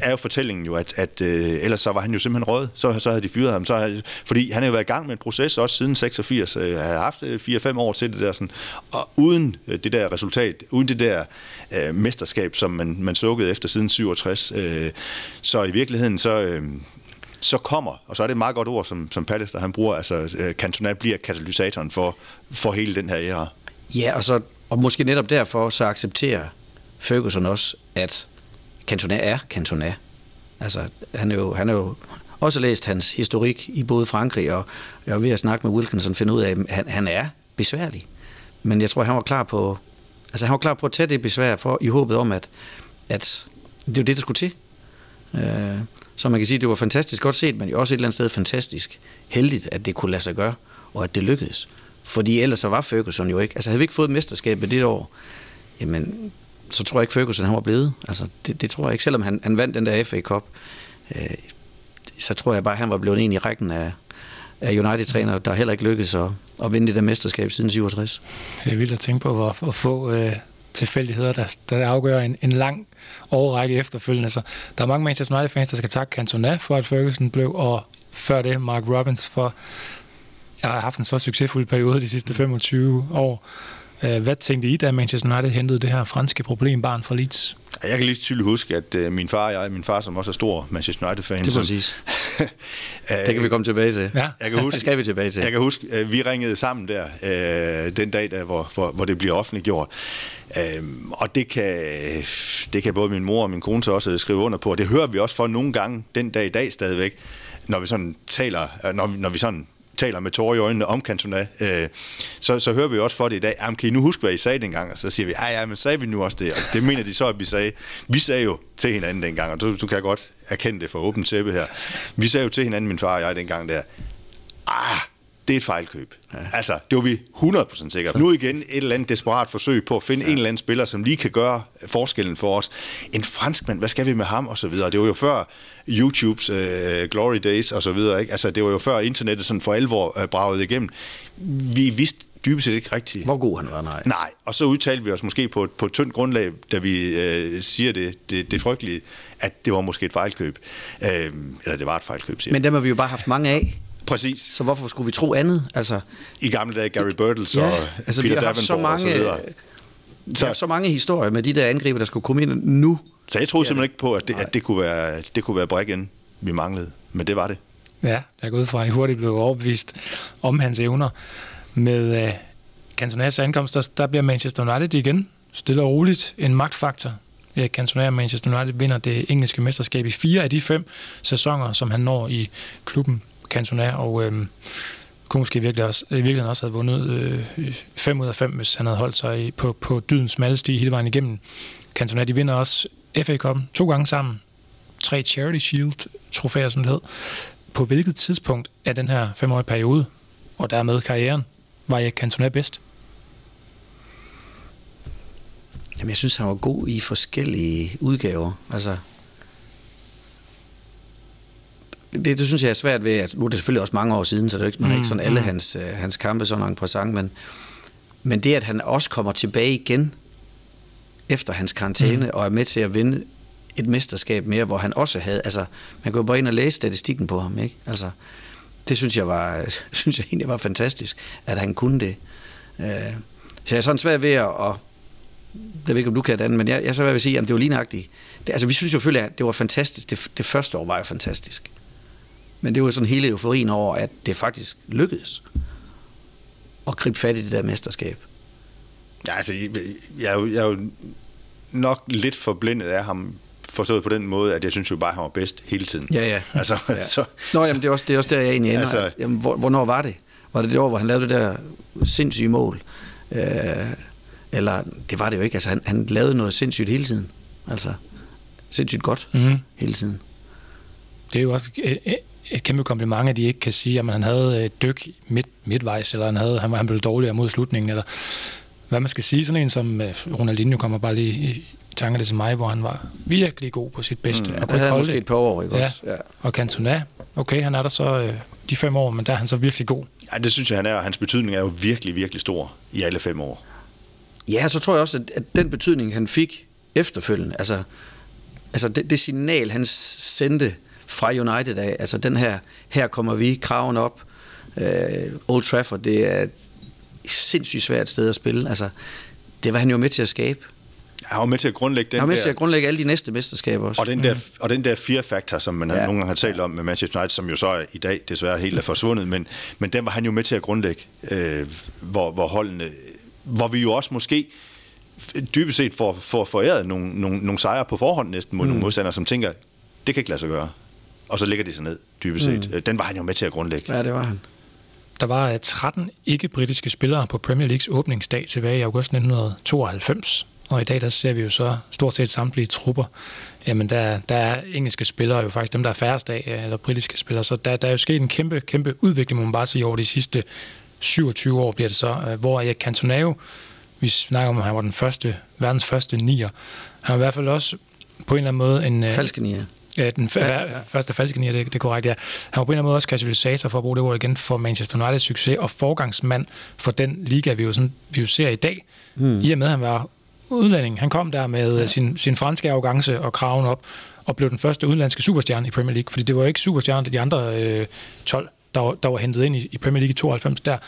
er jo fortællingen jo, at, at øh, ellers så var han jo simpelthen råd. Så, så havde de fyret ham. Så fordi han har jo været i gang med en proces også siden 86. Øh, har haft øh, 4-5 år til det der. Sådan, og uden øh, det der resultat, uden det der øh, mesterskab, som man, man sukkede efter siden 67. Øh, så i virkeligheden så... Øh, så kommer, og så er det et meget godt ord, som, som Pallister han bruger, altså øh, Cantona bliver katalysatoren for, for hele den her æra. Ja, og, så, og måske netop derfor så accepterer Ferguson også, at Cantona er Cantona. Altså, han er jo, han er jo også læst hans historik i både Frankrig, og jeg var ved at snakke med Wilkinson, finde ud af, at han, han er besværlig. Men jeg tror, han var klar på, altså han var klar på at tage det besvær for, i håbet om, at, at det var det, der skulle til. Øh, så man kan sige, det var fantastisk godt set, men jo også et eller andet sted fantastisk heldigt, at det kunne lade sig gøre, og at det lykkedes. Fordi ellers så var Ferguson jo ikke, altså havde vi ikke fået mesterskabet det år, jamen så tror jeg ikke, Ferguson han var blevet. Altså, det, det tror jeg ikke, selvom han, han vandt den der FA Cup. Øh, så tror jeg bare, han var blevet en i rækken af, af United-træner, der heller ikke lykkedes at, at vinde det der mesterskab siden 67. Det er vildt at tænke på, hvor, hvor få øh, tilfældigheder, der, der afgør en, en lang overrække efterfølgende. Så der er mange Manchester United-fans, der skal takke Cantona for, at Ferguson blev, og før det Mark Robbins for, jeg har haft en så succesfuld periode de sidste 25 år. Øh, hvad tænkte I, da Manchester United hentede det her franske problembarn fra Leeds? Jeg kan lige tydeligt huske, at uh, min far og jeg, min far som også er stor Manchester United-fan. Det er præcis. det kan vi komme tilbage til. Ja. Jeg kan huske, det skal vi tilbage til. Jeg kan huske, vi ringede sammen der den dag, der, hvor, hvor, hvor det bliver offentliggjort. Uh, og det kan, det kan både min mor og min kone så også skrive under på. Og det hører vi også for nogle gange den dag i dag stadigvæk, når vi sådan taler, når, når vi sådan taler med tårer i øjnene om Cantona, øh, så, så hører vi også for det i dag, jamen, kan I nu huske, hvad I sagde dengang? Og så siger vi, ja, ja, men sagde vi nu også det? Og det mener de så, at vi sagde. Vi sagde jo til hinanden dengang, og du, du kan godt erkende det for åbent tæppe her. Vi sagde jo til hinanden, min far og jeg dengang der, ah, det er et fejlkøb. Ja. Altså, det var vi 100% sikre på. Nu igen et eller andet desperat forsøg på at finde ja. en eller anden spiller, som lige kan gøre forskellen for os. En franskmand, hvad skal vi med ham? Og så videre. Det var jo før YouTubes uh, glory days og så videre. Ikke? Altså, det var jo før internettet sådan for alvor uh, bragede igennem. Vi vidste dybest set ikke rigtigt. Hvor god han var, nej. Nej, og så udtalte vi os måske på, på et tyndt grundlag, da vi øh, siger det, det, det frygtelige, at det var måske et fejlkøb. Øh, eller det var et fejlkøb, siger Men dem har vi jo bare haft mange af. Præcis. Så hvorfor skulle vi tro andet? Altså, I gamle dage Gary Birtles ja, og altså, Peter vi har haft så mange, og så videre. Så, har så mange historier med de der angriber, der skulle komme ind nu. Så jeg troede simpelthen ikke på, at det, at det kunne være, det kunne være brækken, vi manglede. Men det var det. Ja, jeg går ud fra, at I hurtigt blev overbevist om hans evner. Med uh, Cantonas ankomst, der, der bliver Manchester United igen stille og roligt en magtfaktor. Ja, Cantona og Manchester United vinder det engelske mesterskab i fire af de fem sæsoner, som han når i klubben Cantona, og øh, kunne måske virkelig også, i virkeligheden også have vundet øh, ud af 5, hvis han havde holdt sig i, på, på dydens smalle sti hele vejen igennem. Cantona, de vinder også FA Cup'en to gange sammen. Tre Charity Shield-trofæer, som det hed. På hvilket tidspunkt af den her femårige periode, og dermed karrieren, var jeg Cantona bedst? Jamen, jeg synes, han var god i forskellige udgaver. Altså, det, det synes jeg er svært ved, at nu er det selvfølgelig også mange år siden, så det er ikke, man er ikke sådan alle hans, uh, hans kampe sådan en præsent, men, men det, at han også kommer tilbage igen efter hans karantæne, mm. og er med til at vinde et mesterskab mere, hvor han også havde, altså, man jo bare ind og læse statistikken på ham, ikke? Altså, det synes jeg var, synes jeg egentlig var fantastisk, at han kunne det. Uh, så jeg er sådan svært ved at, at jeg ved ikke, om du kan det men jeg, jeg så vil sige, at det var lignagtigt. Det, altså, vi synes jo selvfølgelig, at det var fantastisk. Det, det første år var jo fantastisk. Men det var sådan hele euforien over, at det faktisk lykkedes at gribe fat i det der mesterskab. Ja, altså, jeg, jeg, er jo, jeg er jo nok lidt forblindet af ham, forstået på den måde, at jeg synes jo bare, at han var bedst hele tiden. Ja, ja. Altså, ja. Så, Nå, jamen, det er, også, det er også der, jeg egentlig ender. Altså, jamen, hvor, hvornår var det? Var det det år, hvor han lavede det der sindssyge mål? Øh, eller, det var det jo ikke. Altså, han, han lavede noget sindssygt hele tiden. Altså, sindssygt godt mm. hele tiden. Det er jo også et, kæmpe kompliment, at de ikke kan sige, at han havde et dyk midt, midtvejs, eller han, havde, han, han blev dårligere mod slutningen, eller hvad man skal sige. Sådan en som øh, Ronaldinho kommer bare lige i tanker til mig, hvor han var virkelig god på sit bedste. Mm, og kunne holde måske et par år, ikke ja. også? Ja. Og Cantona, okay, han er der så øh, de fem år, men der er han så virkelig god. Ja, det synes jeg, han er, og hans betydning er jo virkelig, virkelig stor i alle fem år. Ja, så tror jeg også, at den betydning, han fik efterfølgende, altså, altså det, det signal, han sendte fra United af, altså den her, her kommer vi, kraven op, uh, Old Trafford, det er et sindssygt svært sted at spille, altså det var han jo med til at skabe. Han var med til at grundlægge den Han var med til at grundlægge alle de næste mesterskaber også. Og den der, mm. og den der fire faktor, som man ja. nogle gange har talt om med Manchester United, som jo så i dag desværre helt er forsvundet, men, men den var han jo med til at grundlægge, øh, hvor, hvor holdene hvor vi jo også måske dybest set får, får foræret nogle, nogle, nogle sejre på forhånd næsten mod mm. nogle modstandere, som tænker, det kan ikke lade sig gøre. Og så ligger de sig ned, dybest set. Mm. Den var han jo med til at grundlægge. Ja, det var han. Der var 13 ikke-britiske spillere på Premier Leagues åbningsdag tilbage i august 1992. Og i dag der ser vi jo så stort set samtlige trupper. Jamen der, der er engelske spillere jo faktisk dem, der er færrest af, eller britiske spillere. Så der, der er jo sket en kæmpe, kæmpe udvikling, må man bare sige, over de sidste 27 år bliver det så, øh, hvor Erik Cantona vi snakker om, at han var den første, verdens første nier. Han var i hvert fald også på en eller anden måde en... Øh, falske nier. Ja, den f- ja, ja. første falske nier, det, det er korrekt, ja. Han var på en eller anden måde også katalysator, for at bruge det ord igen, for Manchester Uniteds succes og forgangsmand for den liga, vi jo, sådan, vi jo ser i dag. Hmm. I og med, at han var udlænding. Han kom der med ja. sin, sin franske arrogance og kraven op, og blev den første udenlandske superstjerne i Premier League, fordi det var ikke superstjerne, det de andre øh, 12 der var, der var hentet ind i, i Premier League i 92 der,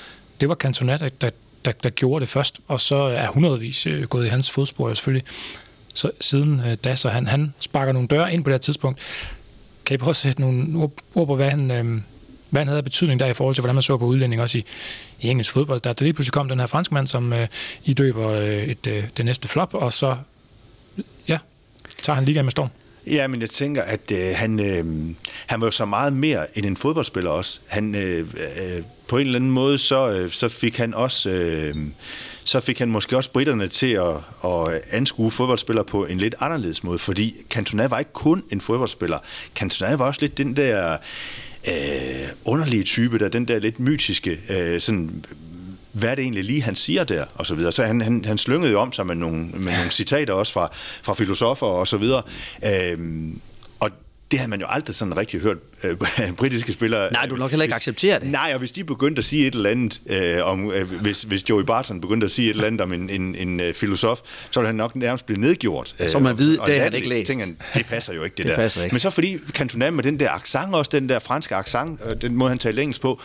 det var Cantona, der, der, der, der gjorde det først, og så er hundredvis øh, gået i hans fodspor jo selvfølgelig så, siden øh, da, så han, han sparker nogle døre ind på det her tidspunkt. Kan I prøve at sætte nogle ord på, hvad han, øh, hvad han havde af betydning der i forhold til, hvordan man så på udlænding også i, i engelsk fodbold. Der, der lige pludselig kom den her franskmand, som øh, I døber øh, et, øh, det næste flop, og så ja, tager han ligaen med storm. Ja, men jeg tænker, at øh, han, øh, han var jo så meget mere end en fodboldspiller også. Han, øh, øh, på en eller anden måde, så, øh, så fik han også... Øh, så fik han måske også britterne til at, at anskue fodboldspillere på en lidt anderledes måde, fordi Cantona var ikke kun en fodboldspiller. Cantona var også lidt den der øh, underlige type, der den der lidt mytiske, øh, sådan hvad er det egentlig lige, han siger der, og så videre. Så han, han, han slyngede jo om sig med nogle, med nogle citater også fra, fra filosofer og så videre. Øhm, og det havde man jo aldrig sådan rigtig hørt øh, britiske spillere... Nej, du nok heller ikke hvis, acceptere det. Nej, og hvis de begyndte at sige et eller andet, øh, om, øh, hvis, hvis Joey Barton begyndte at sige et eller andet om en, en, en uh, filosof, så ville han nok nærmest blive nedgjort. så man vide, det har han ikke læst. Tænker, det passer jo ikke, det, det der. Ikke. Men så fordi Cantona med den der accent, også den der franske accent, øh, den måde han talte engelsk på,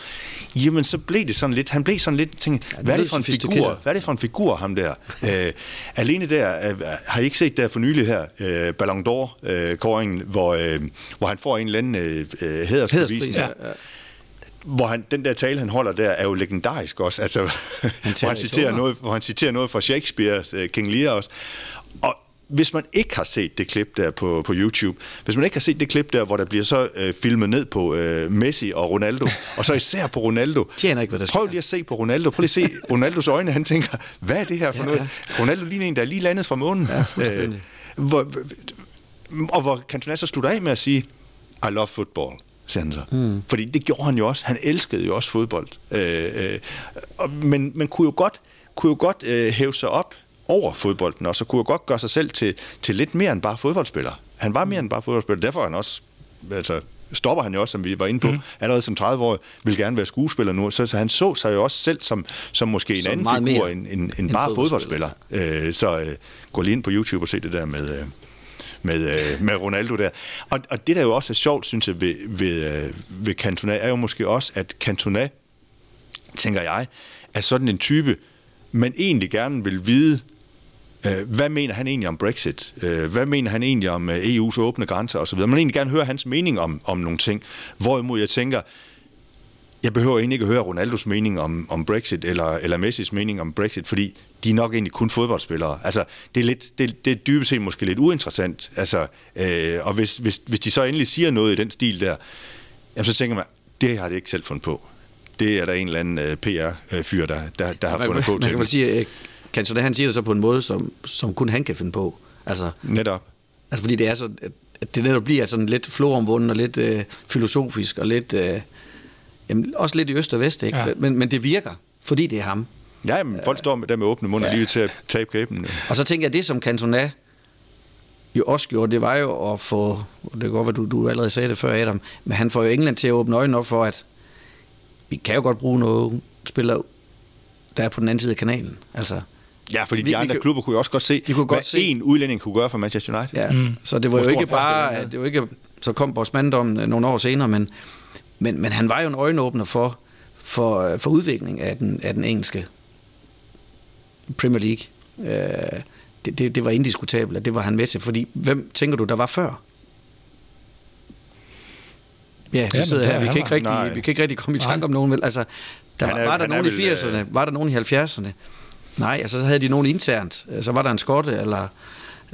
jamen så blev det sådan lidt, han blev sådan lidt, tænkte, ja, hvad er det for en figur, hvad er det for en figur, ham der? øh, alene der, øh, har I ikke set der for nylig her, øh, Ballon d'Or-kåringen, øh, hvor, øh, hvor han får en eller anden øh, hædersbevis. Ja. Hvor han, den der tale, han holder der, er jo legendarisk også. Altså, han hvor, han citerer noget, hvor han citerer noget fra Shakespeare's uh, King Lear også. Og hvis man ikke har set det klip der på, på YouTube, hvis man ikke har set det klip der, hvor der bliver så øh, filmet ned på øh, Messi og Ronaldo, og så især på Ronaldo. Tjener ikke, hvad der Prøv lige at se på Ronaldo. Prøv lige at se Ronaldos øjne. Han tænker, hvad er det her for ja, noget? Ja. Ronaldo ligner en, der er lige landet fra månen. Ja, øh, hvor, og hvor Cantona så slutter af med at sige, I love football siger han så. Mm. Fordi det gjorde han jo også. Han elskede jo også fodbold. Øh, øh, og, men man kunne jo godt, kunne jo godt øh, hæve sig op over fodbolden, og så kunne jo godt gøre sig selv til, til lidt mere end bare fodboldspiller. Han var mere end bare fodboldspiller. Derfor er han også, altså, stopper han jo også, som vi var inde på, mm. allerede som 30 år, vil gerne være skuespiller nu. Så, så han så sig jo også selv som, som måske som en anden figur end, end, end, end bare fodboldspiller. fodboldspiller. Øh, så øh, gå lige ind på YouTube og se det der med... Øh, med, øh, med Ronaldo der. Og, og det, der jo også er sjovt, synes jeg, ved, ved, øh, ved Cantona, er jo måske også, at Cantona, tænker jeg, er sådan en type, man egentlig gerne vil vide, øh, hvad mener han egentlig om Brexit? Øh, hvad mener han egentlig om øh, EU's åbne grænser osv.? Man vil egentlig gerne høre hans mening om, om nogle ting. Hvorimod jeg tænker, jeg behøver egentlig ikke at høre Ronaldos mening om, om Brexit, eller, eller Messis mening om Brexit, fordi de er nok egentlig kun fodboldspillere. Altså, det er, lidt, det, det er dybest set måske lidt uinteressant. Altså, øh, og hvis, hvis, hvis de så endelig siger noget i den stil der, jamen, så tænker man, det har de ikke selv fundet på. Det er der en eller anden øh, PR-fyr, der, der, der har man, fundet på man til kan vel sige, kan han siger det så på en måde, som, som kun han kan finde på. Altså, netop. Altså, fordi det er så, at det netop bliver sådan lidt floromvunden og lidt øh, filosofisk og lidt... Øh, Jamen, også lidt i øst og vest, ikke? Ja. Men, men det virker, fordi det er ham. Ja, men folk står der med åbne munder ja. lige til at tabe kæben. Og så tænker jeg, det som Cantona jo også gjorde, det var jo at få, det kan godt være, du, du allerede sagde det før, Adam, men han får jo England til at åbne øjnene op for, at vi kan jo godt bruge noget spillere, der er på den anden side af kanalen. Altså, Ja, fordi vi, de andre vi, klubber kunne jo også godt se, de kunne hvad godt se. en udlænding kunne gøre for Manchester United. Ja, mm. så det var Hvor jo ikke bare, det var ikke, så kom vores manddom nogle år senere, men men, men han var jo en øjenåbner for, for, for udvikling af den, af den engelske Premier League. Øh, det, det, det var indiskutabelt, at det var han med til, fordi hvem tænker du, der var før? Ja, vi sidder her, vi kan, ikke rigtig, vi kan ikke rigtig komme i tanke om nogen, vel? Altså, der, er, var der nogen i 80'erne? Øh... Var der nogen i 70'erne? Nej, altså så havde de nogen internt. Så var der en skotte, eller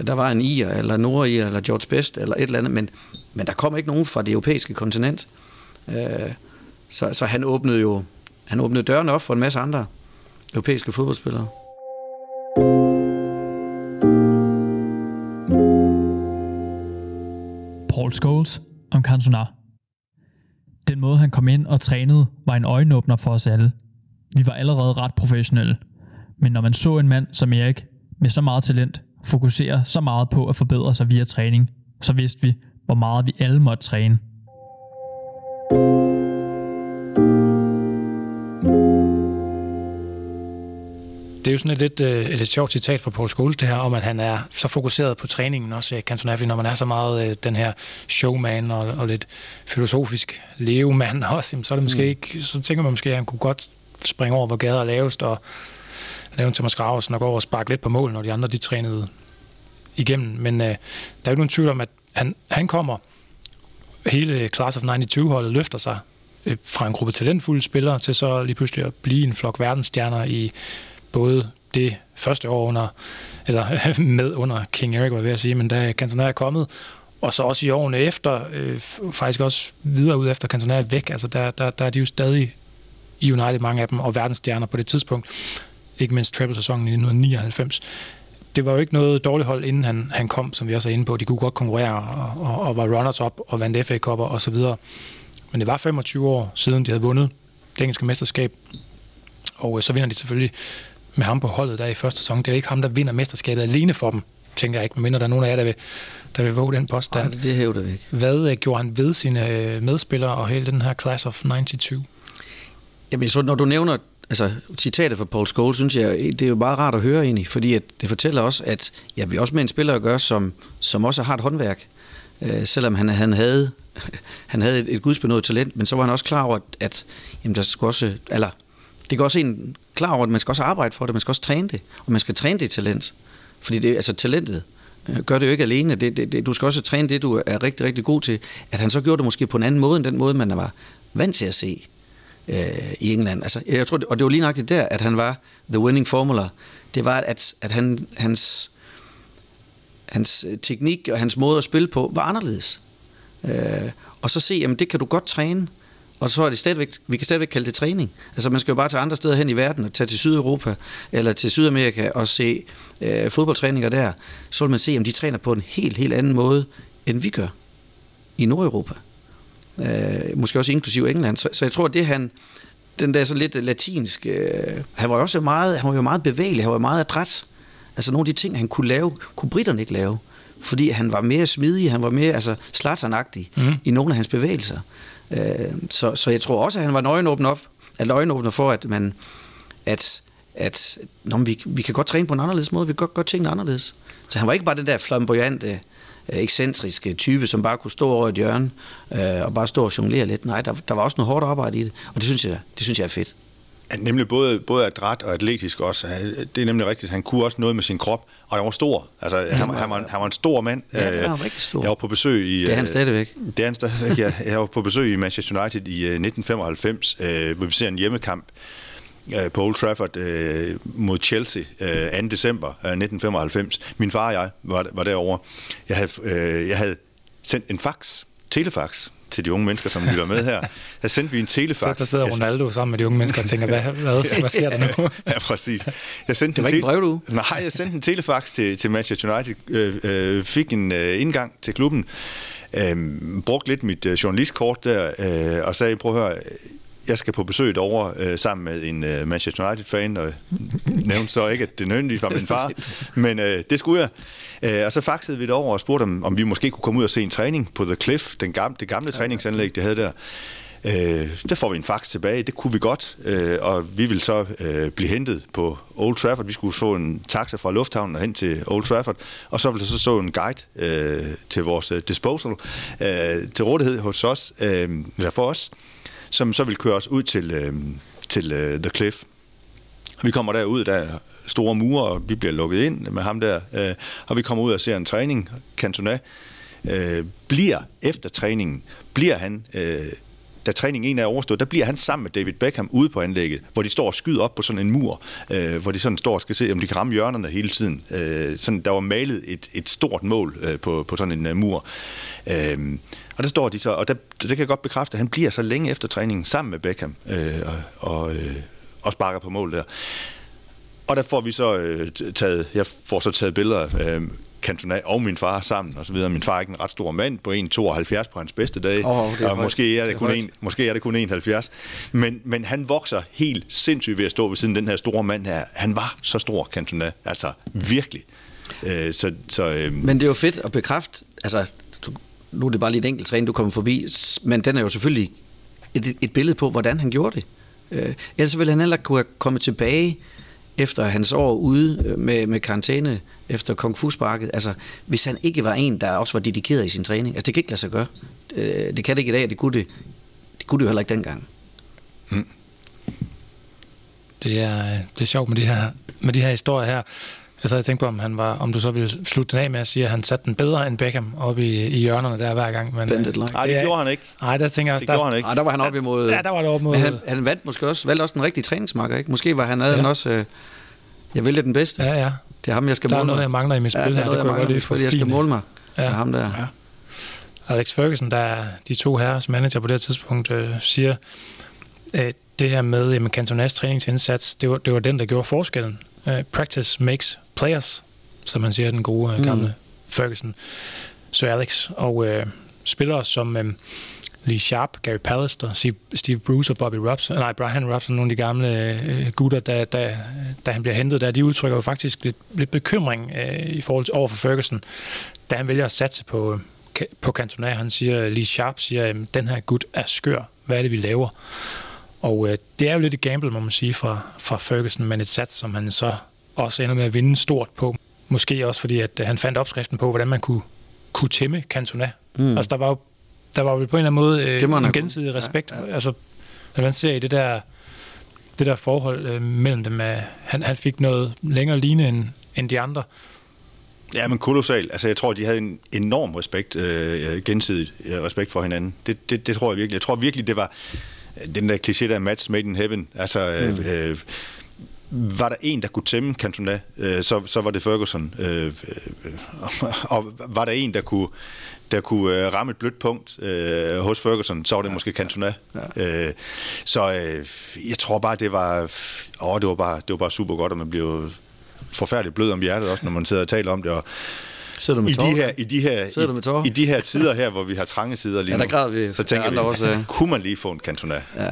der var en ir, eller nordir, eller George Best, eller et eller andet, men, men der kom ikke nogen fra det europæiske kontinent. Øh, så, så han åbnede jo han åbnede dørene op for en masse andre europæiske fodboldspillere. Old Scholes om Cantona. Den måde, han kom ind og trænede, var en øjenåbner for os alle. Vi var allerede ret professionelle. Men når man så en mand som Erik med så meget talent fokusere så meget på at forbedre sig via træning, så vidste vi, hvor meget vi alle måtte træne – det er jo sådan et lidt, øh, et lidt sjovt citat fra Paul Scholes, det her, om at han er så fokuseret på træningen også, Cantona, fordi når man er så meget øh, den her showman og, og lidt filosofisk levemand også, så, er det måske mm. ikke, så tænker man måske, at han kunne godt springe over, hvor gader er lavest, og lave en Thomas Graversen og gå over og sparke lidt på mål, når de andre de trænede igennem. Men øh, der er jo nogen tvivl om, at han, han kommer hele Class of 92-holdet løfter sig øh, fra en gruppe talentfulde spillere til så lige pludselig at blive en flok verdensstjerner i både det første år under, eller med under King Eric, var jeg ved at sige, men da Cantona er kommet, og så også i årene efter, øh, faktisk også videre ud efter Cantona er væk, altså der, der, der er de jo stadig i United, mange af dem, og verdensstjerner på det tidspunkt. Ikke mindst treble-sæsonen i 1999 det var jo ikke noget dårligt hold, inden han, han kom, som vi også er inde på. De kunne godt konkurrere og, og, og var runners-up og vandt FA Cup'er og så videre. Men det var 25 år siden, de havde vundet det engelske mesterskab. Og øh, så vinder de selvfølgelig med ham på holdet der i første sæson. Det er ikke ham, der vinder mesterskabet alene for dem, tænker jeg ikke, medmindre der er nogen af jer, der vil, der vil våge den påstand. Nej, det hævder vi ikke. Hvad øh, gjorde han ved sine øh, medspillere og hele den her class of 92? Jamen, så når du nævner altså, citatet fra Paul Scholes, synes jeg, det er jo bare rart at høre egentlig, fordi at det fortæller os, at ja, vi også med en spiller at gøre, som, som også har et håndværk. Øh, selvom han, han havde, han havde et, et gudsbenået talent, men så var han også klar over, at, at jamen, der skulle også, eller, det går også en klar over, at man skal også arbejde for det, man skal også træne det, og man skal træne det talent. Fordi det, altså talentet øh, gør det jo ikke alene. Det, det, det, du skal også træne det, du er rigtig, rigtig god til. At han så gjorde det måske på en anden måde, end den måde, man var vant til at se øh, i England. Altså, jeg tror, og det var lige nøjagtigt der, at han var the winning formula. Det var, at, at han, hans, hans øh, teknik og hans måde at spille på var anderledes. Øh, og så se, jamen det kan du godt træne, og så er det stadigvæk, vi kan stadigvæk kalde det træning. Altså man skal jo bare tage andre steder hen i verden, og tage til Sydeuropa, eller til Sydamerika, og se øh, fodboldtræninger der. Så vil man se, om de træner på en helt, helt anden måde, end vi gør i Nordeuropa øh, måske også inklusiv England. Så, så jeg tror, at det han, den der så lidt latinsk, øh, han var jo også meget, han var jo meget bevægelig, han var meget adræt. Altså nogle af de ting, han kunne lave, kunne britterne ikke lave. Fordi han var mere smidig, han var mere altså, slaternagtig mm. i nogle af hans bevægelser. Øh, så, så jeg tror også, at han var nøgenåbner op, at øjenåbner for, at man, at, at nå, vi, vi kan godt træne på en anderledes måde, vi kan godt gøre tingene anderledes. Så han var ikke bare den der flamboyante, øh, ekscentriske type, som bare kunne stå over et hjørne øh, og bare stå og jonglere lidt. Nej, der, der var også noget hårdt arbejde i det, og det synes jeg, det synes jeg er fedt. Ja, nemlig både, både adræt og atletisk også. Det er nemlig rigtigt. Han kunne også noget med sin krop, og han var stor. Altså, ja, han, han, var, han var en stor mand. Ja, han var rigtig stor. Jeg var på besøg i... Det er han stadigvæk. Det er han stadigvæk, ja. Jeg var på besøg i Manchester United i 1995, hvor vi ser en hjemmekamp Øh, på Old Trafford øh, mod Chelsea øh, 2. december øh, 1995. Min far og jeg var, var derovre. Jeg havde, øh, jeg havde sendt en fax, telefax, til de unge mennesker, som lytter med her. Der sendte vi en telefax. Så der sidder Ronaldo sammen med de unge mennesker og tænker, hvad, hvad, hvad sker der nu? ja, præcis. Jeg sendte det var en ikke brev, du? Nej, jeg sendte en telefax til, til Manchester United, øh, øh, fik en øh, indgang til klubben, øh, brugte lidt mit øh, journalistkort der, øh, og sagde, prøv at høre, jeg skal på besøg over øh, sammen med en øh, Manchester United-fan, og nævnte så ikke, at det nødvendigvis var min far, men øh, det skulle jeg. Øh, og så faxede vi det over og spurgte, om, om vi måske kunne komme ud og se en træning på The Cliff, den gamle, det gamle træningsanlæg, det havde der. Øh, der får vi en fax tilbage, det kunne vi godt, øh, og vi ville så øh, blive hentet på Old Trafford. Vi skulle få en taxa fra lufthavnen og hen til Old Trafford, og så ville der så stå en guide øh, til vores øh, disposal øh, til rådighed hos os, øh, eller for os, som så vil køre os ud til, øh, til øh, The Cliff. Vi kommer derud, der er store mure, og vi bliver lukket ind med ham der, øh, og vi kommer ud og ser en træning. Cantona øh, bliver efter træningen, bliver han... Øh, da træningen en er overstået, der bliver han sammen med David Beckham ude på anlægget, hvor de står og skyder op på sådan en mur, øh, hvor de sådan står og skal se, om de kan ramme hjørnerne hele tiden. Øh, sådan, der var malet et, et stort mål øh, på, på sådan en øh, mur. Øh, og der står de så, og der, det kan jeg godt bekræfte, at han bliver så længe efter træningen sammen med Beckham øh, og, og, øh, og sparker på mål der. Og der får vi så øh, taget, jeg får så taget billeder øh, Cantona og min far sammen og så videre. Min far er ikke en ret stor mand på 1,72 på hans bedste dage, oh, og måske er, det kun en, måske er det kun 1,70. Men, men han vokser helt sindssygt ved at stå ved siden den her store mand her. Han var så stor, Cantona. Altså virkelig. Øh, så, så, øh, men det er jo fedt at bekræfte, altså du, nu er det bare lige et enkelt træning, du kommer forbi, men den er jo selvfølgelig et, et billede på, hvordan han gjorde det. Øh, ellers ville han heller kunne komme tilbage efter hans år ude øh, med, med karantæne efter kung fu sparket. Altså, hvis han ikke var en, der også var dedikeret i sin træning. Altså, det kan ikke lade sig gøre. Øh, det kan det ikke i dag, det kunne det, det, kunne det jo heller ikke dengang. Mm. Det er, det er sjovt med de her, med de her historier her. Jeg så jeg tænkt på, om, han var, om du så ville slutte den af med at sige, at han satte den bedre end Beckham op i, i hjørnerne der hver gang. Men, Nej, det, det gjorde han ikke. Nej, der tænker jeg også, det gjorde han ikke. Ej, der var han op imod... Ja, der var det op mod... Men han, han vandt måske også, valgte også den rigtige træningsmarker, ikke? Måske var han ja. også... Øh, jeg vælger den bedste. Ja, ja. Det er ham, jeg skal der måle Der er noget, jeg mangler i mit spil ja, her. Det noget, jeg, jeg, jeg, jeg skal måle mig ja. med ham der. Ja. Alex Ferguson, der er de to herres manager på det her tidspunkt, øh, siger, øh, det det her med jamen, Cantonas træningsindsats, det var, det var den, der gjorde forskellen. Uh, practice makes players, som man siger den gode mm. gamle Ferguson, Sir Alex. Og uh, spillere som um, Lee Sharp, Gary Pallister, Steve Bruce og Bobby Robson, nej, Brian Robson, nogle af de gamle uh, gutter, da, da, da han bliver hentet der, de udtrykker jo faktisk lidt, lidt bekymring uh, i forhold til over for Ferguson, da han vælger at satse på, på Cantona. Han siger, Lee Sharp siger, at den her gut er skør. Hvad er det, vi laver? Og uh, det er jo lidt et gamble, må man sige, fra, fra Ferguson, men et sats, som han så også ender med at vinde stort på. Måske også fordi, at han fandt opskriften på, hvordan man kunne, kunne tæmme Cantona. Mm. Altså, der var jo der var jo på en eller anden måde øh, en gensidig respekt. Ja, ja. Altså, når man ser i det der, det der forhold øh, mellem dem, at han, han fik noget længere ligne end, end de andre. Ja, men kolossalt. Altså, jeg tror, de havde en enorm respekt, øh, gensidigt øh, respekt for hinanden. Det, det, det tror jeg virkelig. Jeg tror virkelig, det var den der kliché der match made in heaven. Altså, øh, mm. øh, var der en, der kunne tæmme Cantona, øh, så, så var det Ferguson. Øh, øh, og var der en, der kunne, der kunne øh, ramme et blødt punkt øh, hos Ferguson, så var det ja, måske Cantona. Ja. Øh, så øh, jeg tror bare, det var, åh, det var bare, det var bare super godt, og man bliver forfærdeligt blød om hjertet også, når man sidder og taler om det. Og, Sidder du med I de her, i de her, i, du med i, de her tider her, hvor vi har trange sider lige ja, der græd vi. så tænker vi, også, kunne man lige få en Cantona? Ja.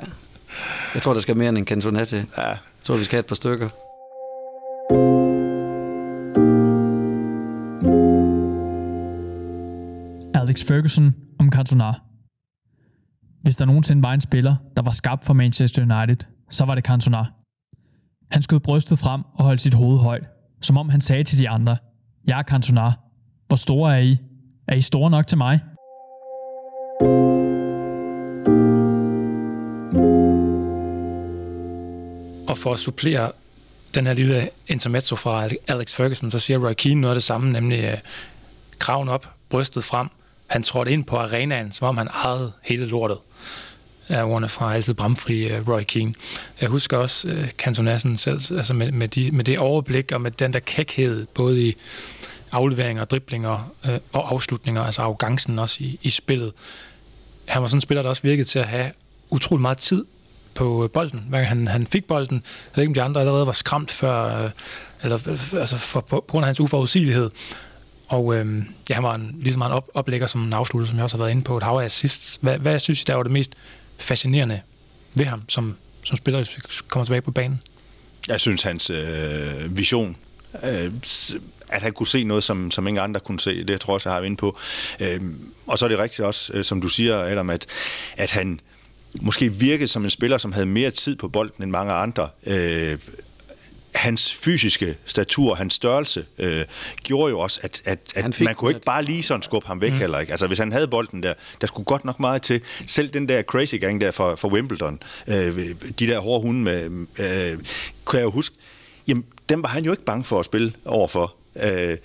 Jeg tror, der skal mere end en Cantona til. Ja. Jeg tror, vi skal have et par stykker. Alex Ferguson om Cantona. Hvis der nogensinde var en spiller, der var skabt for Manchester United, så var det Cantona. Han skød brystet frem og holdt sit hoved højt, som om han sagde til de andre, Jeg er Cantona. Hvor store er I? Er I store nok til mig? Og for at supplere den her lille intermezzo fra Alex Ferguson, så siger Roy Keane noget af det samme, nemlig øh, kraven op, brystet frem. Han trådte ind på arenaen, som om han ejede hele lortet. Er ordene fra altid bramfri uh, Roy Keane. Jeg husker også øh, uh, Cantonassen selv, altså med, med, de, med det overblik og med den der kækhed, både i afleveringer, driblinger uh, og afslutninger, altså arrogancen også i, i spillet. Han var sådan en spiller, der også virkede til at have utrolig meget tid på bolden. Hver han, han fik bolden, jeg ved ikke, om de andre allerede var skræmt før, eller, altså for, på, på grund af hans uforudsigelighed. Og øh, ja, han var en, lige så meget op, oplægger som en afslutter, som jeg også har været inde på, et hav af assist. Hvad, hvad synes I, der var det mest fascinerende ved ham, som, som spiller, hvis vi kommer tilbage på banen? Jeg synes, hans øh, vision, øh, at han kunne se noget, som, som ingen andre kunne se, det tror jeg også, jeg har været inde på. Øh, og så er det rigtigt også, øh, som du siger, Adam, at, at han måske virkede som en spiller, som havde mere tid på bolden end mange andre. Øh, hans fysiske statur, hans størrelse, øh, gjorde jo også, at, at, at man kunne ikke bare lige sådan skubbe ham væk mm. heller ikke. Altså hvis han havde bolden der, der skulle godt nok meget til. Selv den der crazy gang der for, for Wimbledon, øh, de der hårde hunde med, øh, kunne jeg jo huske, jamen dem var han jo ikke bange for at spille overfor. Øh,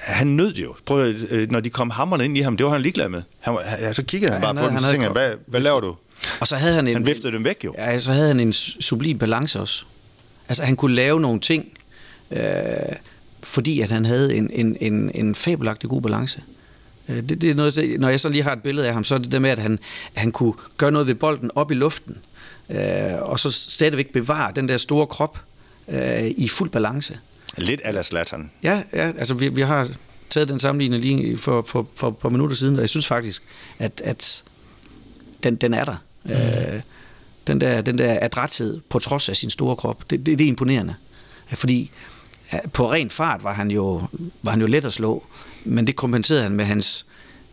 han nød jo. Prøv, øh, når de kom hammerne ind i ham, det var han ligeglad med. Han, han, så kiggede ja, han bare han på dem, og tænkte, hvad, hvad laver du? Og så havde han en... Han viftede dem væk jo. Ja, så havde han en sublim balance også. Altså han kunne lave nogle ting, øh, fordi at han havde en, en, en, en fabelagtig god balance. Øh, det, det er noget, når jeg så lige har et billede af ham, så er det det med, at han, han kunne gøre noget ved bolden op i luften, øh, og så stadigvæk bevare den der store krop øh, i fuld balance. Lidt ala Zlatan. Ja, ja altså vi, vi har taget den sammenligning lige for, for, for, for minutter siden, og jeg synes faktisk, at, at den, den er der. Mm. Øh, den, der, den der adræthed på trods af sin store krop, det, det, det er imponerende. Fordi på ren fart var han, jo, var han jo let at slå, men det kompenserede han med hans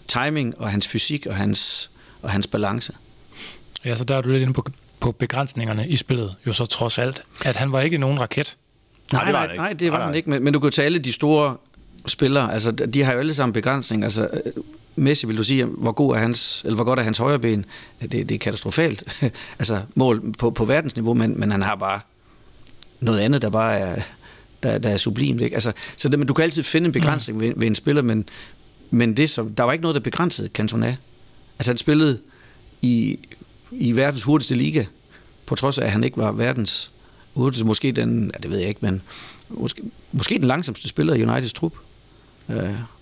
timing og hans fysik og hans, og hans balance. Ja, så der er du lidt inde på, på begrænsningerne i spillet, jo så trods alt, at han var ikke nogen raket. Nej, nej, det var, nej, nej, det var nej, han ikke, men, men du kan jo tage alle de store spillere, altså de har jo alle sammen begrænsninger. Altså, Messi, vil du sige, hvor, god er hans, eller hvor godt er hans højre ben? Det, det er katastrofalt. altså mål på, på verdensniveau, men, men han har bare noget andet, der bare er, der, der er sublimt. Ikke? Altså, så det, men du kan altid finde en begrænsning mm. ved, ved en spiller, men, men det, som, der var ikke noget, der begrænsede Cantona. Altså han spillede i, i verdens hurtigste liga, på trods af, at han ikke var verdens hurtigste, måske den, ja, det ved jeg ikke, men måske, måske den langsomste spiller i Uniteds trup. Uh,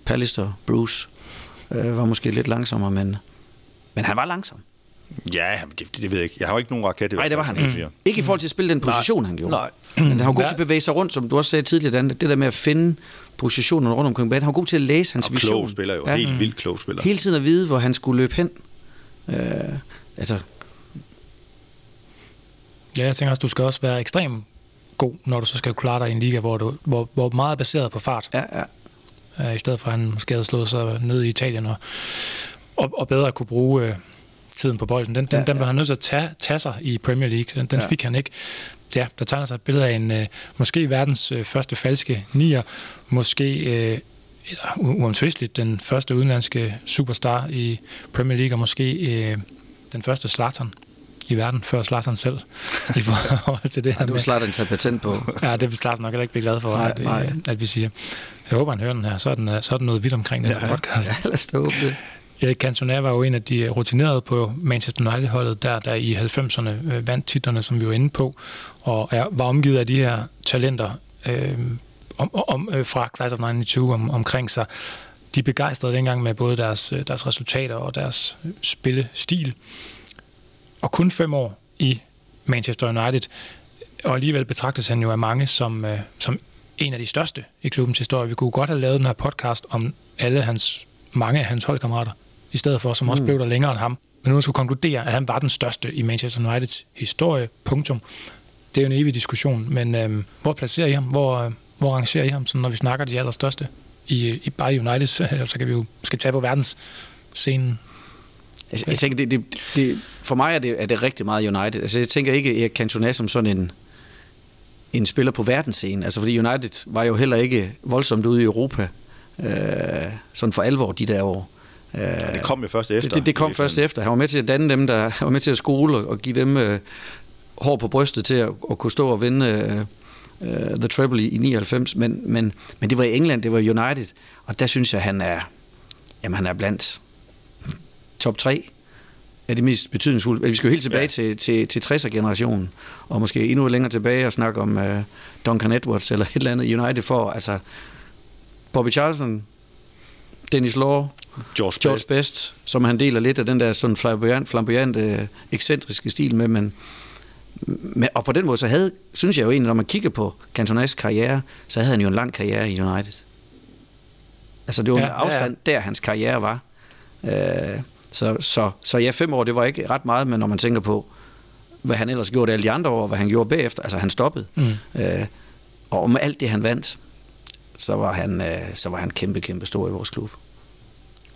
Pallister, Bruce, øh, var måske lidt langsommere, men, men han var langsom. Ja, det, det ved jeg ikke. Jeg har jo ikke nogen raket. Nej, det var han ikke. ikke. Ikke i forhold til at spille den position, Nej. han gjorde. Nej. Men han var god til at bevæge sig rundt, som du også sagde tidligere, Dan. Det der med at finde positionen rundt omkring banen. Han var god til at læse hans Og vision. klog spiller jo. Ja. Helt vildt klog spiller. Hele tiden at vide, hvor han skulle løbe hen. Øh, altså, Ja, jeg tænker også, du skal også være ekstrem god, når du så skal klare dig i en liga, hvor, du, hvor, hvor meget er baseret på fart. ja, ja. Øh, i stedet for at han måske havde slået sig ned i Italien og, og, og bedre kunne bruge øh, tiden på bolden. Den, den, Ja, den blev han nødt til at tage, tage sig i Premier League. Den, den Ja. fik han ikke. Ja, der tegner sig et billede af en øh, måske verdens øh, første falske nier, måske øh, uomtvisteligt den første udenlandske superstar i Premier League, og måske øh, den første Zlatan i verden, før Zlatan selv, i forhold til det her Ja, det var Zlatan taget patent på. Ja, det vil Zlatan nok heller ikke blive glad for, Nej, at, nej. at vi siger. Jeg håber, han hører den her. Så er, den, øh, så er den noget vidt omkring den her podcast. Ja, lad os da håbe det. Erik Cantona var jo en af de rutinerede på Manchester United-holdet, der, der i 90'erne øh, vandt titlerne, som vi var inde på, og er, var omgivet af de her talenter øh, om, om, øh, fra Class of 92 om, omkring sig. De begejstrede dengang med både deres, øh, deres resultater og deres øh, spillestil. Og kun fem år i Manchester United, og alligevel betragtes han jo af mange som, øh, som en af de største i klubbens historie. Vi kunne godt have lavet den her podcast om alle hans, mange af hans holdkammerater, i stedet for, som også blev der længere end ham. Men nu skulle konkludere, at han var den største i Manchester Uniteds historie. Punktum. Det er jo en evig diskussion, men øh, hvor placerer I ham? Hvor, øh, hvor rangerer I ham, sådan, når vi snakker de allerstørste? I, i bare i United, så kan vi jo skal tage på verdens scenen. Jeg, jeg tænker, det, det, det, for mig er det, er det rigtig meget United. Altså, jeg tænker ikke Erik Cantona som sådan en, en spiller på verdensscenen. Altså, fordi United var jo heller ikke voldsomt ude i Europa. Øh, sådan for alvor de der år. Øh, Ja, det kom jo først efter. det, det, det kom først efter. Han var med til at danne dem, der han var med til at skole og, og give dem øh, hår på brystet til at, at kunne stå og vinde øh, øh, The Treble i, i 99. Men, men, men det var i England, det var United. Og der synes jeg, han er, jamen, han er blandt top 3 af de mest betydningsfulde. Vi skal jo helt tilbage Ja. ja. til, til, til 60'er-generationen, og måske endnu længere tilbage og snakke om uh, Duncan Edwards eller et eller andet United for, altså Bobby Charlton, Dennis Law, George, George Best. Best, som han deler lidt af den der sådan flamboyant, flamboyante, ekscentriske stil med, men, men, og på den måde, så havde, synes jeg jo egentlig, når man kigger på Cantonas karriere, så havde han jo en lang karriere i United. Altså det var Ja, ja, ja, med afstand, der hans karriere var. Øh, så, så, så ja, fem år, det var ikke ret meget, men når man tænker på, hvad han ellers gjorde alle de andre år, hvad han gjorde bagefter, altså han stoppede. Mm. Øh, og med alt det, han vandt, så var han, øh, så var han kæmpe, kæmpe stor i vores klub.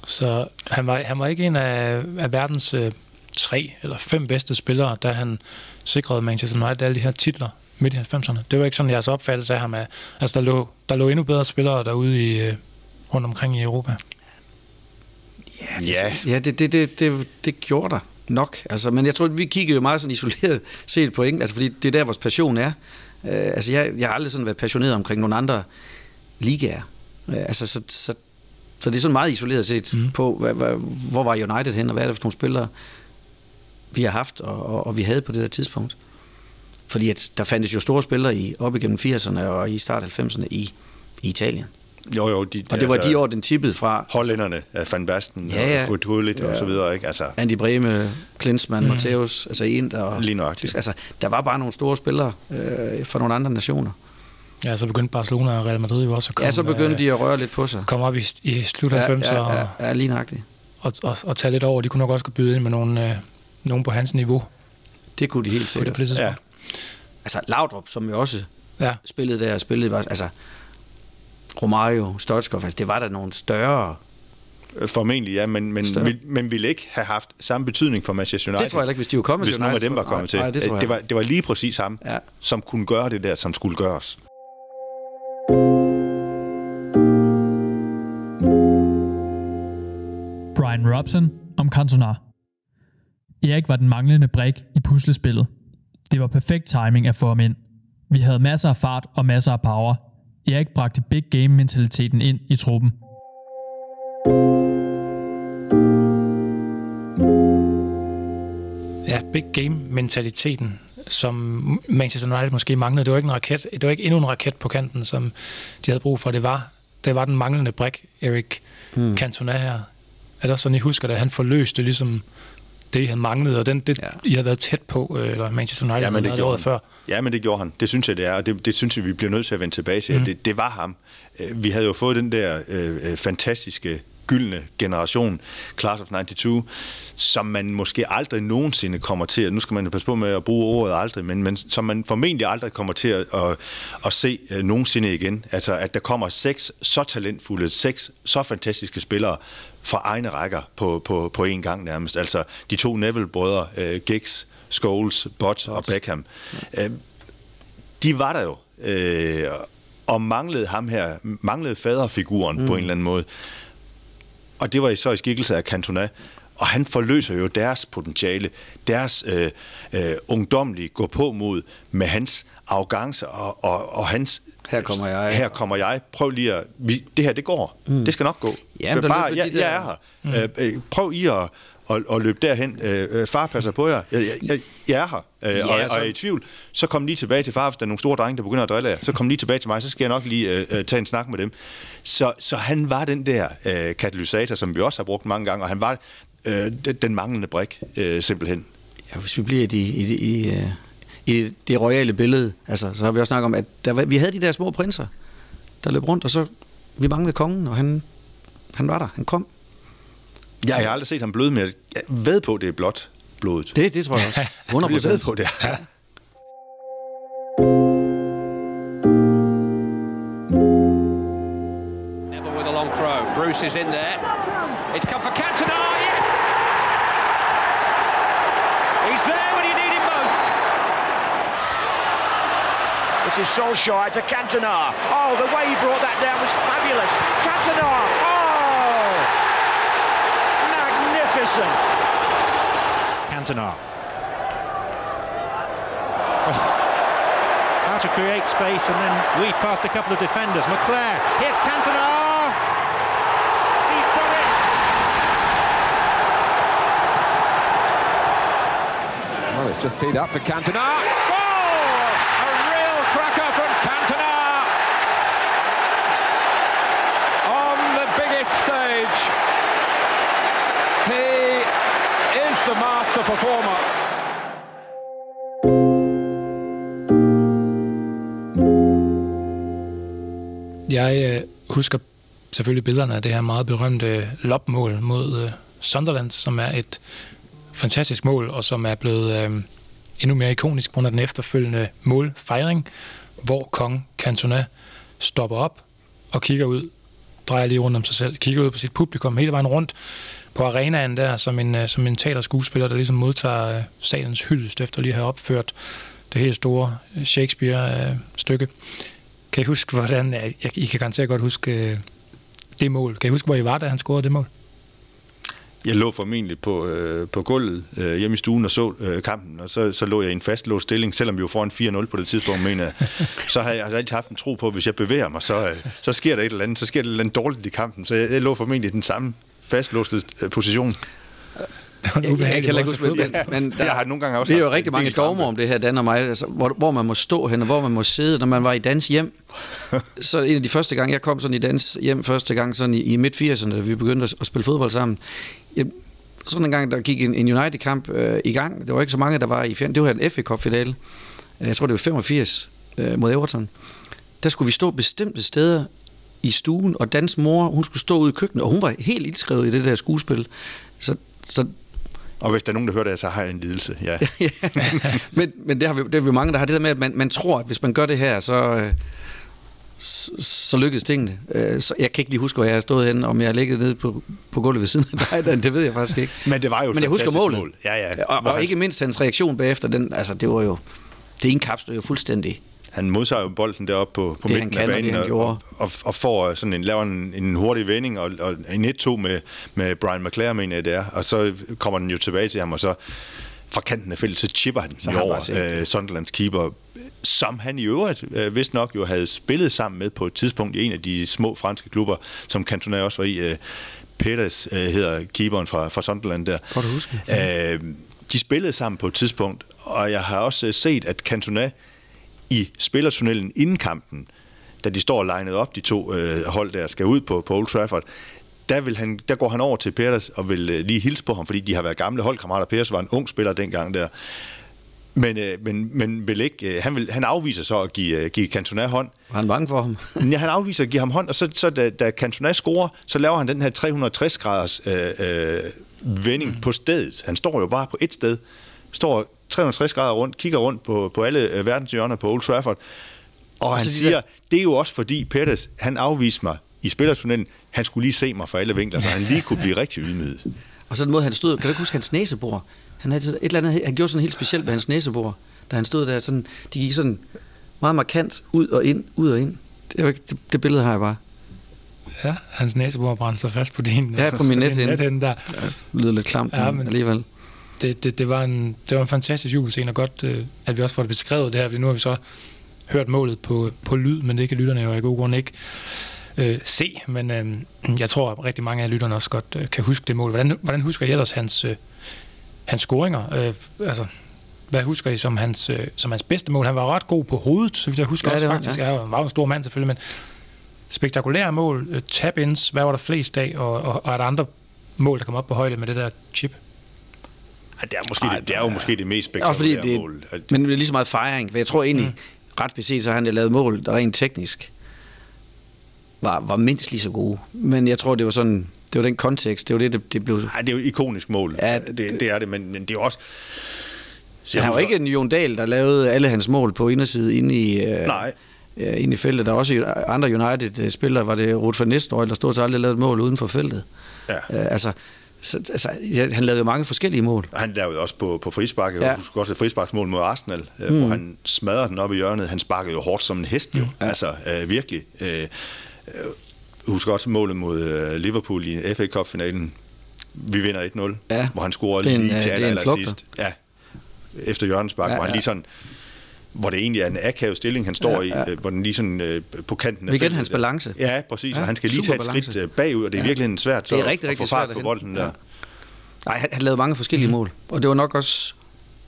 Så han var, han var ikke en af, af verdens øh, tre eller fem bedste spillere, da han sikrede Manchester United alle de her titler midt i 90'erne. Det var ikke sådan jeres opfattelse af ham. At, altså, der lå, der lå endnu bedre spillere derude i, øh, rundt omkring i Europa. Ja, Ja, det, det, det, det, det gjorde der nok. Altså, men jeg tror, vi kiggede jo meget sådan isoleret set på England, altså, fordi det er der, vores passion er. Uh, altså, jeg, jeg har aldrig sådan været passioneret omkring nogle andre ligaer. Uh, altså, så, så, så det er sådan meget isoleret set mm. på, hvad, hvad, hvor var United hen, og hvad er det for nogle spillere, vi har haft, og, og, og vi havde på det der tidspunkt. Fordi at der fandtes jo store spillere i, op igennem 80'erne og i start 90'erne i, i Italien. Jo jo. De, Og det var de år, den tippede fra Hollænderne, af Van Basten, Ja, ja. og Ruud Gullit og så videre, ikke? Altså, Andy Breme, Klinsmann, mm. Matthäus, altså Ind og... Lige nøjagtigt. Altså, der var bare nogle store spillere øh, fra nogle andre nationer. Ja, så begyndte Barcelona og Real Madrid jo også at komme, Ja, så begyndte de at røre lidt på sig. komme op i, i slut 90'erne ja, og, ja, ja, lige nøjagtigt. og, og, og tage lidt over. De kunne nok også byde ind med nogen, øh, nogen på hans niveau Det kunne de helt på det, sikkert. på det ja. Altså, Laudrup, som jo også Ja. spillede der, spillede bare, altså, Romario, Stoichkov, altså, det var der nogle større... Formentlig, ja, men, men, Større. vil, men ville ikke have haft samme betydning for Manchester United. Det tror jeg ikke, hvis de var kommet hvis til nogle af United, dem var kommet nej, til. nej, det jeg det, var, det var lige præcis ham, Ja. som kunne gøre det der, som skulle gøres. Brian Robson om Cantona. Erik var den manglende brik i puslespillet. Det var perfekt timing at få ham ind. Vi havde masser af fart og masser af power. Erik bragte big game mentaliteten ind i truppen. Ja, big game-mentaliteten, som Manchester United måske manglede. Det var ikke en raket, det var ikke endnu en raket på kanten, som de havde brug for. Det var, det var den manglende brik, Erik hmm. Cantona her. Er det også sådan, I husker det? Han forløste ligesom det, I havde manglet, og den, det, ja. I havde været tæt på, øh, eller Manchester United ja, men det, det året før. Ja, men det gjorde han. Det synes jeg, det er, og det, det synes jeg, vi bliver nødt til at vende tilbage til. Mm. Det, det var ham. Øh, vi havde jo fået den der øh, øh fantastiske gyldne generation, Class of 92, som man måske aldrig nogensinde kommer til, nu skal man passe på med at bruge ordet aldrig, men, men som man formentlig aldrig kommer til at, at, at se uh, nogensinde igen. Altså, at der kommer seks så talentfulde, seks så fantastiske spillere fra egne rækker på, på, på en gang nærmest. Altså, de to Neville-brødre, uh, Giggs, Scholes, Bott og Beckham, uh, de var der jo. Uh, og manglede ham her, manglede faderfiguren mm. på en eller anden måde. Og det var så i skikkelse af Cantona. Og han forløser jo deres potentiale, deres øh, øh, ungdomlige gå på mod med hans arrogance og, og, og hans... Her kommer jeg. Her kommer jeg. Prøv lige at... Vi, det her, det går. Mm. Det skal nok gå. Ja, Bare, jeg, jeg er her. Mm. Øh, øh, prøv I at og, og løbe derhen. Øh, øh, far passer på jer. Jeg, jeg, jeg er her, øh, ja, og, og er i tvivl. Så kom lige tilbage til far, hvis der er nogle store drenge, der begynder at drille jer. Så kom lige tilbage til mig, så skal jeg nok lige øh, øh, tage en snak med dem. Så, så han var den der øh, katalysator, som vi også har brugt mange gange, og han var øh, den manglende brik, øh, simpelthen. Ja, hvis vi bliver i, de, i, de, i, øh, i det royale billede, altså, så har vi også snakket om, at der var, vi havde de der små prinser, der løb rundt, og så vi manglede kongen, og han, han var der, han kom. Ja, jeg har aldrig set ham bløde, men jeg ved på, det er blot blodet. Det, det tror jeg også. 100 Jeg ved på det. Ja. Neville with a long throw. Bruce is in there. It's come for Cantona. Yes! He's there when you need him most. This is Solskjaer to Cantona. Oh, the way he brought that down was fabulous. Cantona. Oh! Magnificent. Cantona. How to create space and then weave past a couple of defenders. McClare, here's Cantona. He's done it. Well, it's just teed up for Cantona. The master performer. Jeg øh, husker selvfølgelig billederne af det her meget berømte lopmål mod øh, Sunderland, som er et fantastisk mål, og som er blevet øh, endnu mere ikonisk under den efterfølgende målfejring, hvor kong Cantona stopper op og kigger ud, drejer lige rundt om sig selv, kigger ud på sit publikum hele vejen rundt på arenaen der, som en, øh, som en teaterskuespiller, der ligesom modtager øh, salens hyldest efter lige at have opført det helt store Shakespeare-stykke. Kan I huske, hvordan... jeg- I kan garanteret godt huske øh, det mål. Kan I huske, hvor I var, da han scorede det mål? Jeg lå formentlig på, øh, på gulvet øh, hjemme i stuen og så øh, kampen, og så, så lå jeg i en fastlåst stilling, selvom vi var foran 4-0 på det tidspunkt, mener jeg. Så har jeg altså altid haft en tro på, at hvis jeg bevæger mig, så, øh, så sker der et eller andet, så sker der et eller andet dårligt i kampen. Så jeg, jeg lå formentlig den samme fastlåste øh, position. Det Jeg, jeg kan måde ikke huske, men, men der, Jeg har nogle gange også vi er jo rigtig mange dogmer om det her, Dan og mig, altså, hvor, hvor man må stå hen, og hvor man må sidde. Når man var i dans hjem, så en af de første gange, jeg kom sådan i dans hjem første gang, sådan i, i midt-80'erne, da vi begyndte at, at spille fodbold sammen, jeg, sådan en gang, der gik en, en United-kamp øh, i gang. Der var ikke så mange, der var i fjern. Det var en FA Cup-finale. Øh, Jeg tror, det var 85 øh, mod Everton. Der skulle vi stå bestemte steder i stuen, og Dans mor, hun skulle stå ude i køkkenet, og hun var helt indskrevet i det der skuespil. Så, så Og hvis der er nogen, der hører det, så har jeg en lidelse. Ja. men, men det, har vi, det er vi mange, der har det der med, at man, man tror, at hvis man gør det her, så, øh, så, så lykkes tingene. Øh, Så jeg kan ikke lige huske, hvor jeg har stået henne, om jeg har ligget nede på, på gulvet ved siden af dig, det ved jeg faktisk ikke. Men det var jo Men jeg husker målet. mål. Ja, ja. Og, og ikke mindst hans reaktion bagefter, den, altså det var jo, det indkapslede jo fuldstændig. Han modtager jo bolden deroppe på, på Det, midten kan, af og det, banen han og, og, og, og får sådan en, laver en, en hurtig vending og, og en 1-2 med, med Brian McClare, mener jeg det er. Og så kommer den jo tilbage til ham, og så fra kanten af feltet, så chipper han Så den over det. øh, Sunderlands keeper, som han i øvrigt øh, vist nok jo havde spillet sammen med på et tidspunkt i en af de små franske klubber, som Cantona også var i. Øh, Peters øh, hedder keeperen fra, fra Sunderland der. Godt at huske. Øh, de spillede sammen på et tidspunkt, og jeg har også øh, set, at Cantona i spillertunnelen inden kampen, da de står legnet op, de to øh, hold der skal ud på, på Old Trafford, der, vil han, der går han over til Peters og vil øh, lige hilse på ham, fordi de har været gamle holdkammerater. Peters var en ung spiller dengang der. Men, øh, men, men vil ikke, øh, han, vil, han afviser så at give, øh, give Cantona hånd. Var han bange for ham? ja, han afviser at give ham hånd, og så, så da, da Cantona scorer, så laver han den her 360-graders øh, øh, vending mm. på stedet. Han står jo bare på et sted, står 360 grader rundt, kigger rundt på, på alle øh, verdens hjørner på Old Trafford, og, og han siger, det er jo også fordi Pettis, han afviste mig i spillertunnelen, han skulle lige se mig fra alle vinkler, så han lige kunne blive rigtig ydmyget. Og så den måde, han stod, kan du ikke huske hans næsebord? Han, havde et eller andet, han gjorde sådan helt specielt med hans næsebord, da han stod der. Sådan, de gik sådan meget markant ud og ind, ud og ind. Det, det, det billede har jeg bare. Ja, hans næsebord brændte sig fast på din Ja, på min nethænde. nethænde der. Ja, det lyder lidt klamt, Ja, men- alligevel. Det, det, det, var en, det var en fantastisk jubelscene, og godt, øh, at vi også får det beskrevet det her, fordi nu har vi så hørt målet på, på lyd, men det kan lytterne jo af god grund ikke øh, se, men øh, jeg tror, at rigtig mange af lytterne også godt øh, kan huske det mål. Hvordan, hvordan husker I ellers hans, øh, hans scoringer? Øh, altså, hvad husker I som hans, øh, som hans bedste mål? Han var ret god på hovedet, så jeg husker Ja, også det var faktisk. Ja. Han var en stor mand selvfølgelig, men spektakulære mål, øh, tap-ins, hvad var der flest af, og, og, og er der andre mål, der kom op på højde med det der chip? Ja, det, er måske, Ej, det, det er jo måske det mest spektakulære det, mål. At- men det er lige så meget fejring, for jeg tror egentlig, mm. ret beset, så har han lavet mål, der rent teknisk var, var mindst lige så gode. Men jeg tror, det var sådan, det var den kontekst, det var det, det, det blev... Ej, det er jo et ikonisk mål. Ja, Ja, det, det er det, men, men det er jo også... Så han var ikke en Jon Dahl, der lavede alle hans mål på inderside inde i, øh, Nej. øh, inde i feltet. Der er også andre United-spillere, var det Ruud van Nistelrooy, der stod til aldrig lavede et mål uden for feltet. Ja. Øh, altså, så, altså, ja, han lavede jo mange forskellige mål. Han lavede også på, på frispark. Jeg Ja. ja. husker også et frisparksmål mod Arsenal, mm. hvor han smadrede den op i hjørnet. Han sparkede jo hårdt som en hest, jo. Mm. Altså, øh, virkelig. Øh, øh, husker også målet mod øh, Liverpool i FA Cup-finalen. Vi vinder 1-0, Ja. hvor han scorer er lige øh, til det er en aller, flugter. sidst. Ja, efter hjørnespark, Ja, ja, hvor han ja. lige sådan hvor det egentlig er en akavet stilling, han står Ja, ja, i, øh, hvor den lige sådan øh, på kanten af Igen hans balance. Ja, præcis, Ja, og han skal lige tage et balance. skridt øh, bagud, og det er Ja. virkelig svært så Det er rigtig, at rigtig få fart svært på at bolden der. Ja. Nej, han, han lavede mange forskellige mm. mål, og det var nok også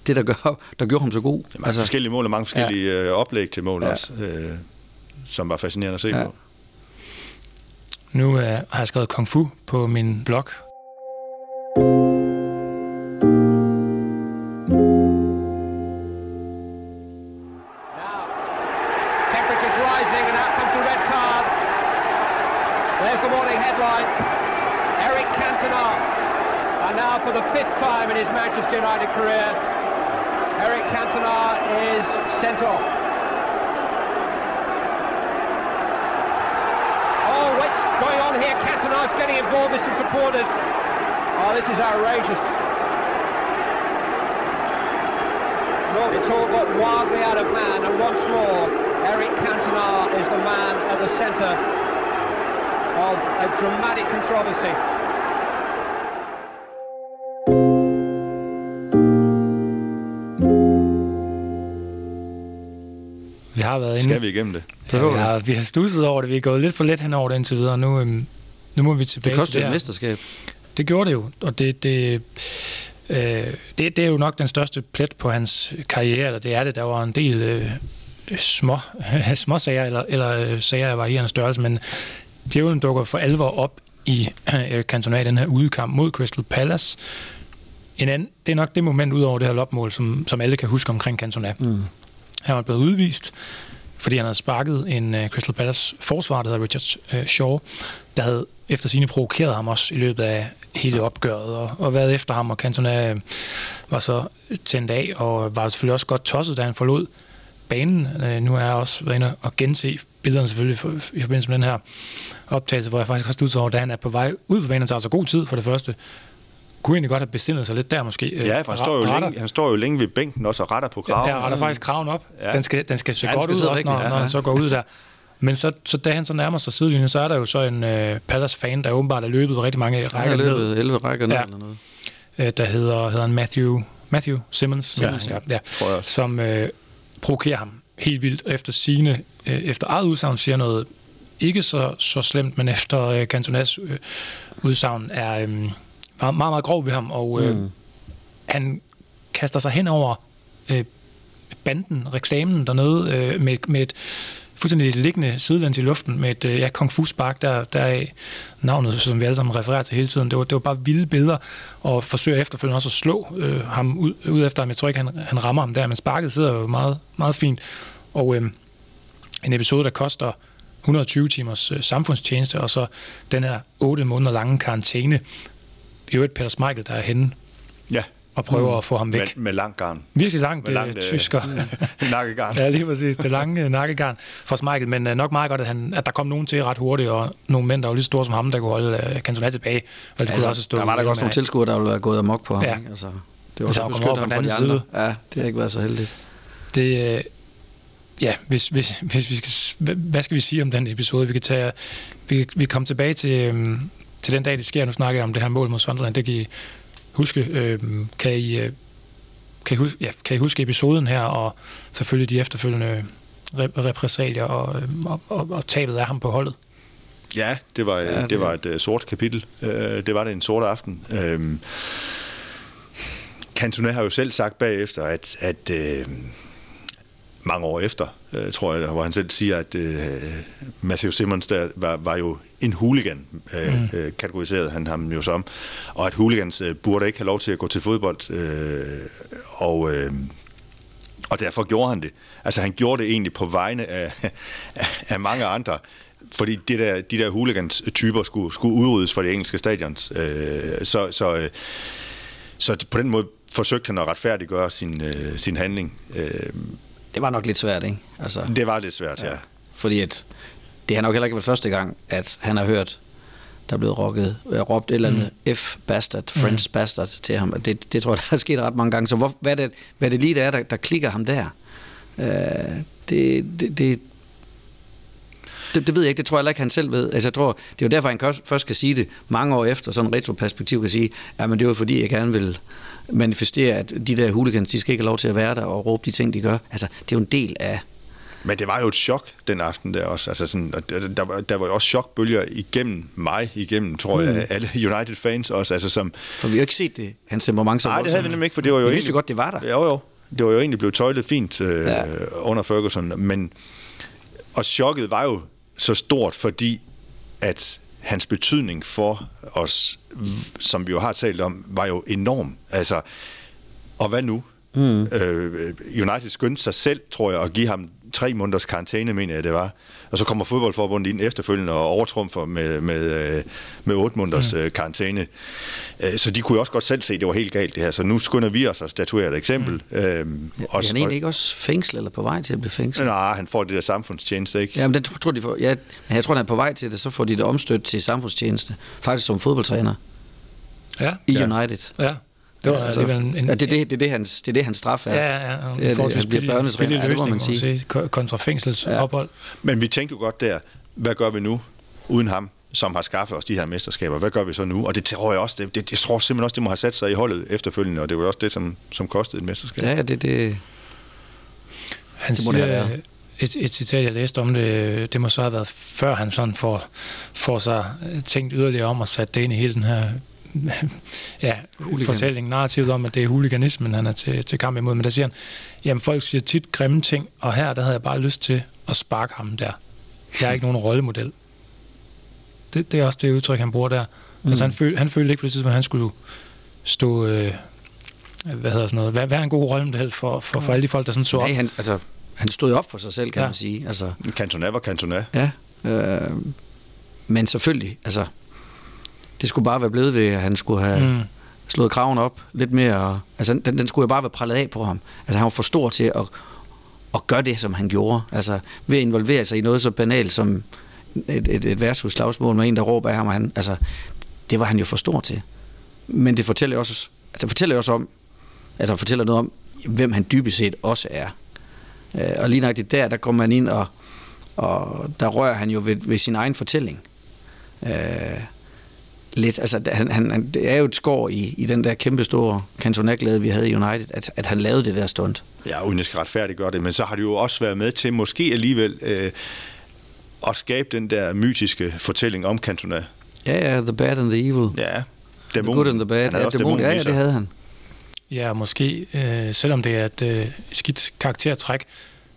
det, der, gør, der gjorde ham så god. Mange altså, forskellige mål og mange forskellige ja. oplæg til mål Ja. også, øh, som var fascinerende at se Ja. på. Nu øh, har jeg skrevet Kung Fu på min blog. Temperatures For the fifth time in his Manchester United career, Eric Cantona is sent off. Oh, what's going on here? Cantona's getting involved with some supporters. Oh, this is outrageous. No, it's all got wildly out of hand, and once more, Eric Cantona is the man at the centre of a dramatic controversy. Har været inde. Skal vi igennem det? Ja, vi, har, vi har stusset over det. Vi er gået lidt for let hen over det indtil videre. Nu, øhm, nu må vi tilbage Det til kostede det et mesterskab. Det gjorde det jo, og det, det, øh, det, det er jo nok den største plet på hans karriere, eller det er det. Der var en del øh, små, små sager, eller, eller øh, sager af varierende størrelse, men djævlen dukker for alvor op i Eric Cantona i den her udekamp mod Crystal Palace. En anden, det er nok det moment ud over det her lopmål, som, som alle kan huske omkring Cantona. Mm. Han var blevet udvist, fordi han havde sparket en uh, Crystal Palace forsvar, der hedder Richard uh, Shaw, der havde efter sine provokeret ham også i løbet af hele opgøret, og, og været efter ham, og Cantona øh, var så tændt af, og var selvfølgelig også godt tosset, da han forlod banen. Uh, nu er jeg også været inde og gense billederne selvfølgelig for, i forbindelse med den her optagelse, hvor jeg faktisk har studset over, da han er på vej ud for banen, han tager altså god tid for det første. Kunne egentlig godt have besindet sig lidt der måske. Øh, Ja, for han står, jo retter- længe, han står jo længe ved bænken også og retter på kraven. Ja, retter faktisk kraven op. Ja. Den, skal, den skal se Ja, den godt skal ud også, når, ja, når han så går ud der. Men så, så da han så nærmer sig sidelinjen, så er der jo så en øh, Palace-fan, der åbenbart er løbet rigtig mange Han rækker har ned, løbet 11 rækker ned Ja. eller noget. øh, der hedder, hedder han Matthew, Matthew Simmons, Simmons, ja, ja, ja, som øh, provokerer ham helt vildt, efter sine, øh, efter eget udsagn siger noget ikke så, så slemt, men efter øh, Cantonas øh, udsagn er øh, meget, meget, meget grov ved ham, og øh, mm. han kaster sig hen over øh, banden, reklamen dernede, øh, med, med et fuldstændig liggende sidelæns i luften med et øh, ja, kung fu spark, der, der er navnet, som vi alle sammen refererer til hele tiden. Det var, det var bare vilde billeder, og forsøger efterfølgende også at slå øh, ham ud, ud efter ham. Jeg tror ikke, han, han rammer ham der, men sparket sidder jo meget, meget fint. Og øh, en episode, der koster 120 timers øh, samfundstjeneste, og så den her 8 måneder lange karantæne. I øvrigt Peter Smeichel, der er henne Ja, og prøver mm. at få ham væk. med, med lang garn. Virkelig langt, Med det langt, øh, tysker. Nakkegarn. ja, lige præcis. Det lange nakkegarn for Smeichel, men uh, nok meget godt, at, han, at der kom nogen til ret hurtigt, og nogle mænd, der var lige så store som ham, der kunne holde uh, Cantona tilbage. Og de Altså, kunne også stå der var der også nogle tilskuere, der ville være gået amok på ham. Ja. Ikke? Altså, det var så han beskytte kommer over ham på den de anden andre. Ja, det har ikke været så heldigt. Det, øh, ja, hvis, hvis, hvis vi skal, hvad- hvad skal vi sige om den episode? Vi kan tage, vi, vi kommer tilbage til, øhm, til den dag, det sker. Nu snakker jeg om det her mål mod Sunderland. Det kan I huske. Øhm, kan, I, øh, kan, I huske ja, kan I huske episoden her, og selvfølgelig de efterfølgende rep- repressalier og, øhm, og, og, og tabet af ham på holdet? Ja, det var, ja, Ja, det, det- var et uh, sort kapitel. Uh, det var det en sort aften. Uh, Cantona har jo selv sagt bagefter, at, at uh, mange år efter, uh, tror jeg, hvor han selv siger, at uh, Matthew Simmons der var, var jo en hooligan, uh, mm. uh, kategoriserede han ham jo som, og at hooligans uh, burde ikke have lov til at gå til fodbold, uh, og... Uh, og derfor gjorde han det. Altså han gjorde det egentlig på vegne af, af, af mange andre, fordi det der, de der hooligans-typer skulle, skulle udryddes fra de engelske stadions. Øh, så, så, øh, så på den måde forsøgte han at retfærdiggøre sin, øh, sin handling. Øh, Det var nok lidt svært, ikke? Altså, det var lidt svært, ja. Fordi at det har nok heller ikke været første gang, at han har hørt, der er blevet rocket, øh, råbt et eller andet mm. F-bastard, French mm. bastard til ham. Det, det tror jeg, der er sket ret mange gange. Så hvor, hvad, det, hvad det lige, der er, der, der klikker ham der? Øh, det, det, det, det, det ved jeg ikke, det tror jeg heller ikke, han selv ved. Altså, jeg tror, det er jo derfor, han først kan sige det mange år efter, sådan en retroperspektiv kan sige, ja, men det var fordi, jeg gerne vil manifestere, at de der hooligans, de skal ikke have lov til at være der og råbe de ting, de gør. Altså, det er jo en del af, Men det var jo et chok den aften der også. Altså sådan, der, var, der var jo også chokbølger igennem mig, igennem, tror jeg, alle United-fans også. Altså, som, For vi har jo ikke set det, hans temperament. Nej, det havde vi nemlig ikke, for det var jo Vi egentlig... vidste godt, det var der. Jo, jo. Det var jo egentlig blevet tøjlet fint øh, ja. under Ferguson, men og chokket var jo så stort, fordi at hans betydning for os, som vi jo har talt om, var jo enorm. Altså, og hvad nu? Mm. Øh, United skyndte sig selv, tror jeg, at give ham tre måneders karantæne, mener jeg det var. Og så kommer fodboldforbundet ind efterfølgende og overtrumfer med, med, øh, med otte måneders mm. karantæne. Øh, Så de kunne jo også godt selv se, at det var helt galt det her. Så nu skynder vi os at statuere et eksempel. Mm. Øhm, Og, er han egentlig ikke også fængslet eller på vej til at blive fængslet? Nej, han får det der samfundstjeneste, ikke? Ja, men den tror de får, ja, men jeg tror, han er på vej til det, så får de det omstødt til samfundstjeneste. Faktisk som fodboldtræner Ja, i Ja. United. ja. Det var altså, en, en, ja, det, er det, det, er det, hans, det er det, hans straf er. Ja, ja, ja. Det er det, forholdsvis han bliver børnetræner. billig Ja, det må man løsning, sige. ko- kontra fængselsophold. Men vi tænkte jo godt der, hvad gør vi nu uden ham, som har skaffet os de her mesterskaber? Hvad gør vi så nu? Og det tror jeg også, det, det, jeg tror simpelthen også, det må have sat sig i holdet efterfølgende, og det var også det, som, som kostede et mesterskab. Ja, det, det, Han Det må det siger, have været. et, et citat, jeg læste om det, det må så have været før han sådan får, får sig tænkt yderligere om og sat det ind i hele den her ja, fortælling, narrativet om, at det er huliganismen, han er til, til kamp imod. Men der siger han, jamen folk siger tit grimme ting, og her der havde jeg bare lyst til at sparke ham der. Jeg er ikke nogen rollemodel. Det, det er også det udtryk, han bruger der. Mm. Altså han, føl, han følte ikke på det tidspunkt, at han skulle stå... Øh, hvad hedder sådan noget, være, være en god rollemodel for, for, for alle de folk, der sådan så op. nej, han, altså, han stod op for sig selv, kan ja. man sige. Altså, Cantona var Cantona. ja, øh, men selvfølgelig, altså, det skulle bare være blevet ved, at han skulle have mm. slået kraven op lidt mere. Altså, den, den skulle jo bare være prallet af på ham. Altså, han var for stor til at, at gøre det, som han gjorde. Altså, ved at involvere sig i noget så banalt som et, et, et værtshusslagsmål med en, der råber af ham. Og han, altså, det var han jo for stor til. Men det fortæller også, altså, fortæller også om, altså fortæller noget om, hvem han dybest set også er. Øh, og lige nøjagtigt der, der kommer man ind, og, og der rører han jo ved, ved sin egen fortælling. Øh, lidt, altså han, han, han, det er jo et skår i, i den der kæmpe store kantonaglæde, vi havde i United, at, at han lavede det der stunt. Ja, uden jeg skal retfærdiggøre det, men så har det jo også været med til måske alligevel øh, at skabe den der mytiske fortælling om Cantona. Ja, ja, the bad and the evil. Ja, the good and the bad. Ja, også dæmon, dæmonen ja, ja, det havde han. Ja, måske, øh, selvom det er et øh, skidt karaktertræk,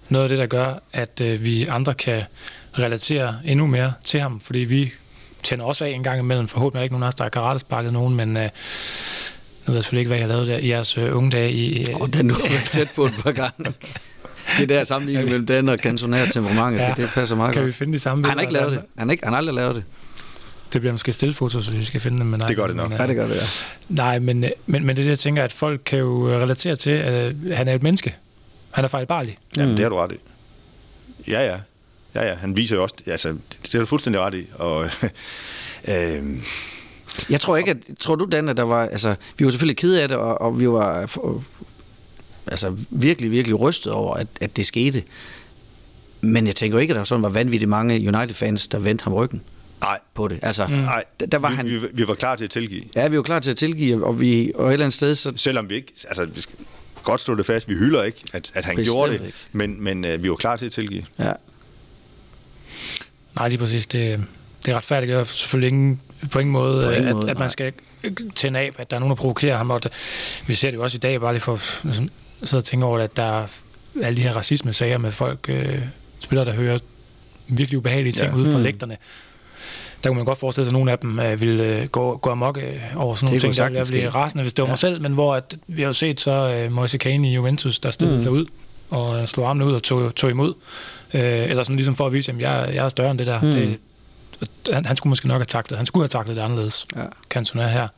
noget af det, der gør, at øh, vi andre kan relatere endnu mere til ham, fordi vi tænder også af en gang imellem. Forhåbentlig er ikke nogen af os, der har karatesparket nogen, men øh, nu ved jeg selvfølgelig ikke, hvad jeg lavede der i jeres øh, unge dage. I, øh, og den nu er tæt på et par gange. Det der sammenligning mellem den og kantonær temperamentet, ja. det, det passer meget kan godt. vi finde de samme Han har ikke lavet det. Han har, ikke, han har aldrig lavet det. Det bliver måske stillefoto, så vi skal finde dem. Men nej, det gør det nok. Men, ja, det gør det, ja. Nej, men, men, men det er det, jeg tænker, at folk kan jo relatere til, at han er et menneske. Han er fejlbarlig. Jamen, mm. det har du ret i. Ja, ja. Ja, ja. Han viser jo også... Altså, det er du fuldstændig ret i. Og, øh, jeg tror ikke, at... Tror du, Dan, at der var... Altså, vi var selvfølgelig kede af det, og, og vi var for, altså, virkelig, virkelig rystet over, at, at det skete. Men jeg tænker ikke, at der sådan var vanvittigt mange United-fans, der vendte ham ryggen. Nej. På det. Altså, mm. Nej, der, der var vi, han... vi, vi, var klar til at tilgive. Ja, vi var klar til at tilgive, og, vi, og et eller andet sted... Så... Selvom vi ikke... Altså, vi skal godt stå det fast. Vi hylder ikke, at, at han Bestemt gjorde det, ikke. men, men uh, vi var klar til at tilgive. Ja. Nej, lige præcis. Det, det retfærdiggør selvfølgelig ingen, på ingen måde, På ingen at, måde, at man skal tænde af, at der er nogen, der provokerer ham. Og det, vi ser det jo også i dag, bare lige for at sidde og tænke over, at der er alle de her racisme-sager med folk, øh, spillere, der hører virkelig ubehagelige ting ja. ude fra mm. lægterne. Der kunne man godt forestille sig, at nogle af dem øh, ville øh, gå, gå amok øh, over sådan nogle ting, der ville blive rasende, hvis det var ja. mig selv, men hvor at, vi har jo set så øh, Moise Kane i Juventus, der stillede mm. sig ud og slog armene ud og tog, tog imod. Øh, eller sådan ligesom for at vise, at jeg, jeg er større end det der. Mm. Det, han, han skulle måske nok have taklet. Han skulle have taklet det anderledes. Ja. Cantona her.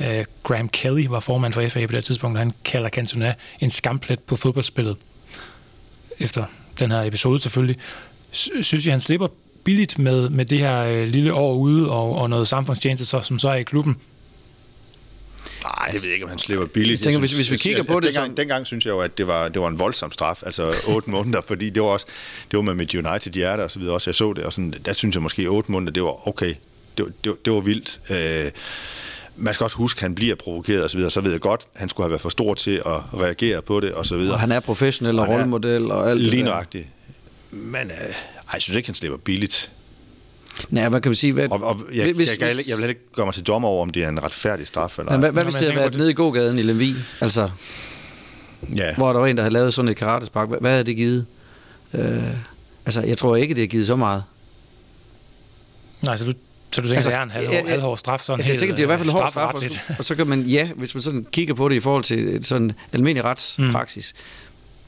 Uh, Graham Kelly var formand for FA på det tidspunkt, han kalder Cantona en skamplet på fodboldspillet. Efter den her episode selvfølgelig. Synes I, han slipper billigt med, med det her øh, lille år ude og, og noget samfundstjeneste, så, som så er i klubben? Nej, det ved jeg ikke, om han slipper billigt. Jeg tænker, hvis, hvis vi kigger jeg, på det... Dengang, som... dengang synes jeg jo, at det var, det var en voldsom straf, altså otte måneder, fordi det var også det var med mit United hjerte og så videre også, jeg så det, og sådan, der synes jeg måske otte måneder, det var okay. Det, det, det var vildt. Øh, man skal også huske, at han bliver provokeret og så videre, så ved jeg godt, at han skulle have været for stor til at reagere på det og så videre. Og han er professionel og, og rollemodel og alt Lige nøjagtigt. Men øh, jeg synes ikke, han slipper billigt. Nej, hvad kan vi sige? Hvad, og, og jeg, hvis, jeg, jeg, jeg, vil ikke gøre mig til dommer over, om det er en retfærdig straf. Eller men, hvad, hvad hvis det havde været nede i gågaden i Lemvi? Altså, ja. hvor der var en, der havde lavet sådan et karatespark. Hvad, hvad havde det givet? Øh, altså, jeg tror ikke, det har givet så meget. Nej, så du, så du tænker, altså, det er en halv, ja, halvhård straf? Sådan altså, jeg tænker, det er i hvert fald en hård straf. Og, og så kan man, ja, hvis man sådan kigger på det i forhold til sådan almindelig retspraksis.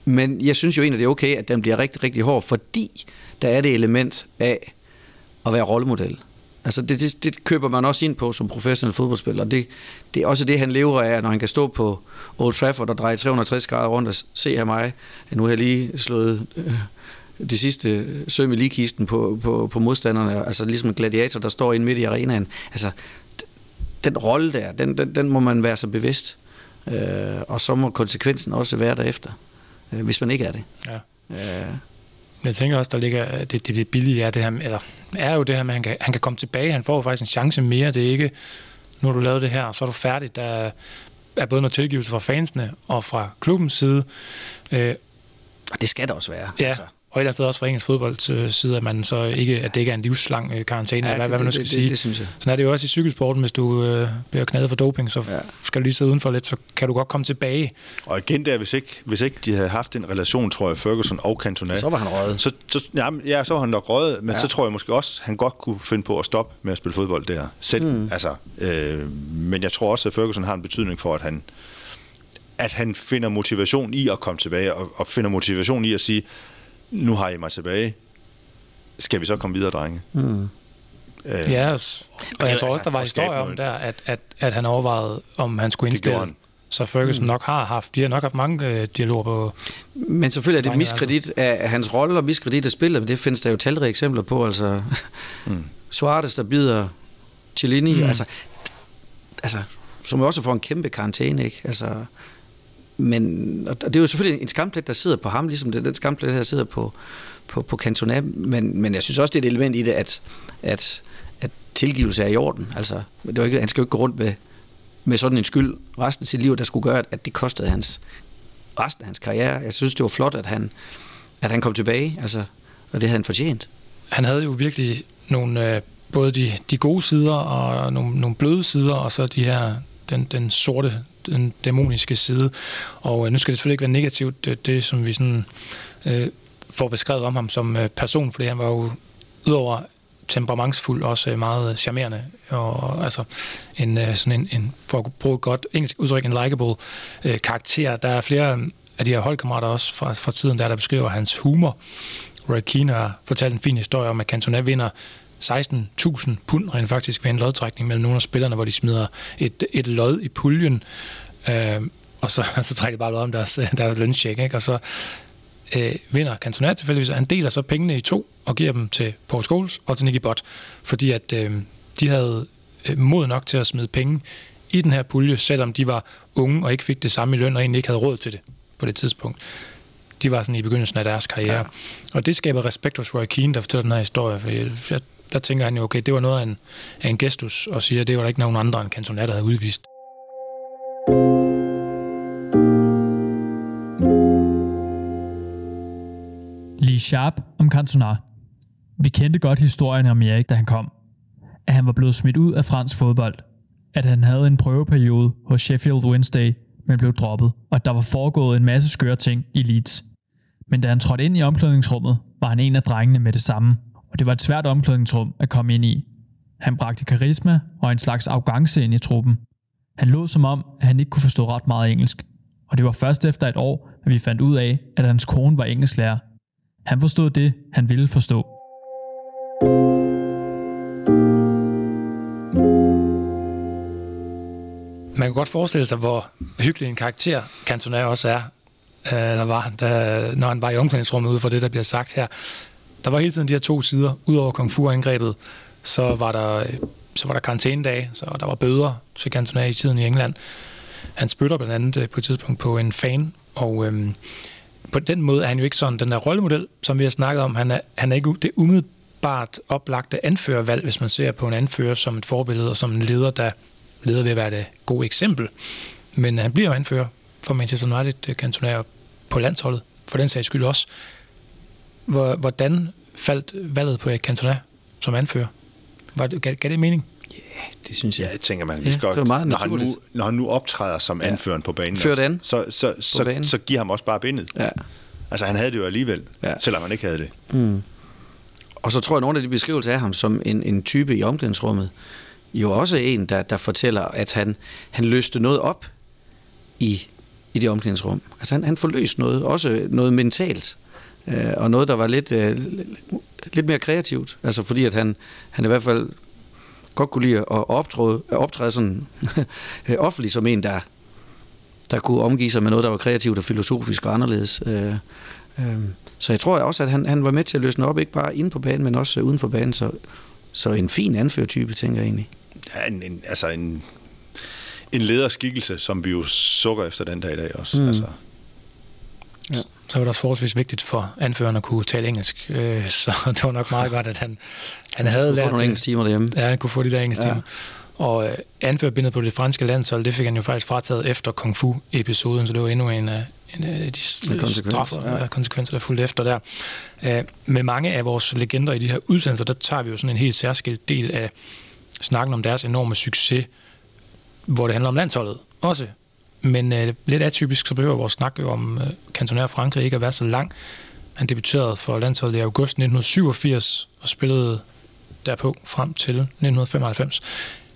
Mm. Men jeg synes jo egentlig, det er okay, at den bliver rigtig, rigtig hård, fordi der er det element af at være rollemodel. Altså det, det, det køber man også ind på som professionel fodboldspiller. Det, det er også det, han lever af, når han kan stå på Old Trafford og dreje 360 grader rundt og se her mig. Nu har jeg lige slået øh, det sidste søm i ligekisten på, på, på modstanderne. Altså ligesom en gladiator, der står inde midt i arenaen. Altså den rolle der, den, den, den må man være så bevidst. Øh, og så må konsekvensen også være derefter, øh, hvis man ikke er det. Ja. Øh, jeg tænker også, der ligger, det, det billige er, det her, eller er jo det her med, at han kan, han kan komme tilbage. Han får jo faktisk en chance mere. Det er ikke, nu har du lavet det her, så er du færdig. Der er både noget tilgivelse fra fansene og fra klubbens side. Øh, og det skal der også være. Ja, altså og et eller andet sted også fra engelsk fodbold side, at, man så ikke, at det ikke er en livslang øh, karantæne, ja, eller hvad, det, hvad man nu skal det, sige. Det, det, synes jeg. Sådan er det jo også i cykelsporten, hvis du øh, bliver knadet for doping, så ja. skal du lige sidde udenfor lidt, så kan du godt komme tilbage. Og igen der, hvis ikke, hvis ikke de havde haft en relation, tror jeg, Ferguson og Cantona. Så var han røget. Så, så, ja, ja, så var han nok røget, men ja. så tror jeg måske også, han godt kunne finde på at stoppe med at spille fodbold der. Selv, mm. altså, øh, men jeg tror også, at Ferguson har en betydning for, at han at han finder motivation i at komme tilbage, og, og finder motivation i at sige, nu har I mig tilbage. Skal vi så komme videre, drenge? Mm. Øh, ja, og, og jeg tror også, der var historier om der, at, at, at han overvejede, om han skulle indstille. Så Ferguson mm. nok har haft, de har nok haft mange øh, dialoger på... Men selvfølgelig er det miskredit af hans rolle og miskredit af spillet, men det findes der jo talrige eksempler på. Altså, mm. Suarez, der bider Cellini, mm. altså, altså, som også får en kæmpe karantæne, ikke? Altså, men, og det er jo selvfølgelig en skamplet, der sidder på ham, ligesom det, den skamplet, der sidder på, på, på Cantona, men, men jeg synes også, det er et element i det, at, at, at tilgivelse er i orden. Altså, det var ikke, han skal jo ikke gå rundt med, med sådan en skyld resten af sit liv, der skulle gøre, at det kostede hans, resten af hans karriere. Jeg synes, det var flot, at han, at han kom tilbage, altså, og det havde han fortjent. Han havde jo virkelig nogle, øh, både de, de gode sider og nogle, nogle bløde sider, og så de her, den, den sorte den dæmoniske side. Og øh, nu skal det selvfølgelig ikke være negativt, det, det som vi sådan øh, får beskrevet om ham som øh, person, fordi han var jo udover temperamentsfuld, også øh, meget øh, charmerende, og altså en, sådan en, en for at bruge et godt engelsk udtryk, en likable øh, karakter. Der er flere af de her holdkammerater også fra, fra tiden, der, der beskriver hans humor. Roy Keane har fortalt en fin historie om, at Cantona vinder 16.000 pund rent faktisk ved en lodtrækning mellem nogle af spillerne, hvor de smider et, et lod i puljen, øh, og så, så trækker de bare lod om deres, deres løncheck, ikke? og så øh, vinder Cantona tilfældigvis, og han deler så pengene i to og giver dem til Paul Scholes og til Nicky Butt, fordi at øh, de havde øh, mod nok til at smide penge i den her pulje, selvom de var unge og ikke fik det samme i løn og egentlig ikke havde råd til det på det tidspunkt. De var sådan i begyndelsen af deres karriere. Ja. Og det skaber respekt hos Roy Keane, der fortæller den her historie, fordi jeg, der tænker han jo, okay, det var noget af en, af en gestus, og siger, at det var der ikke nogen andre end Cantona, der havde udvist. Lige sharp om Cantona. Vi kendte godt historien om Erik, da han kom. At han var blevet smidt ud af fransk fodbold. At han havde en prøveperiode hos Sheffield Wednesday, men blev droppet. Og at der var foregået en masse skøre ting i Leeds. Men da han trådte ind i omklædningsrummet, var han en af drengene med det samme. Og det var et svært omklædningsrum at komme ind i. Han bragte karisma og en slags arrogance ind i truppen. Han lå som om, at han ikke kunne forstå ret meget engelsk. Og det var først efter et år, at vi fandt ud af, at hans kone var engelsklærer. Han forstod det, han ville forstå. Man kan godt forestille sig, hvor hyggelig en karakter Cantona også er, øh, der var, da, når han var i omklædningsrummet ud for det, der bliver sagt her. Der var hele tiden de her to sider. Udover kung fu-angrebet, så var der, øh, så var der karantænedage, så der var bøder til Cantona i tiden i England. Han spytter blandt andet øh, på et tidspunkt på en fan, og øhm, på den måde er han jo ikke sådan den der rollemodel, som vi har snakket om. Han er, han er ikke det umiddelbart oplagte anførervalg, hvis man ser på en anfører som et forbillede og som en leder, der leder ved at være det gode eksempel. Men han bliver jo anfører for Manchester United, Cantona øh, på landsholdet, for den sags skyld også. Hvordan faldt valget på Cantona som anfører? Var det, gav, gav det mening? Ja, yeah, det synes jeg. Ja, jeg tænker man, vi skal, ja, meget når, han nu, når han nu optræder som ja. anføreren på banen, Før den. så, så, så, banen. så giver ham også bare bindet. Ja. Altså han havde det jo alligevel, ja. selvom han ikke havde det. Mm. Og så tror jeg, at nogle af de beskrivelser af ham som en, en type i omklædningsrummet, jo også en, der, der fortæller, at han, han løste noget op i, i det omklædningsrum. Altså han, han forløste noget, også noget mentalt, øh, og noget, der var lidt, øh, lidt mere kreativt. Altså fordi, at han, han i hvert fald godt kunne lide at optræde, optræde sådan offentligt som en, der, der kunne omgive sig med noget, der var kreativt og filosofisk og anderledes. Øh, øh, så jeg tror også, at han, han var med til at løsne op, ikke bare inde på banen, men også uden for banen. Så, så en fin anførtype, tænker jeg egentlig. Ja, en, en, altså en, en lederskikkelse, som vi jo sukker efter den dag i dag også. Mm. Altså. Ja. Så var det også forholdsvis vigtigt for anføreren at kunne tale engelsk. Øh, så det var nok meget godt, at han, han havde lært... få nogle engelsk timer derhjemme. Ja, han kunne få de der engelsk timer. Ja. Og øh, anførerbindet på det franske landshold, det fik han jo faktisk frataget efter Kung Fu-episoden, så det var endnu en af, en af de straffer, ja. konsekvenser, der fulgte efter der. Øh, med mange af vores legender i de her udsendelser, der tager vi jo sådan en helt særskilt del af snakken om deres enorme succes, hvor det handler om landsholdet også. Men øh, lidt atypisk, så behøver vores snak jo om øh, kantonær Frankrig ikke at være så lang. Han debuterede for landsholdet i august 1987 og spillede derpå frem til 1995.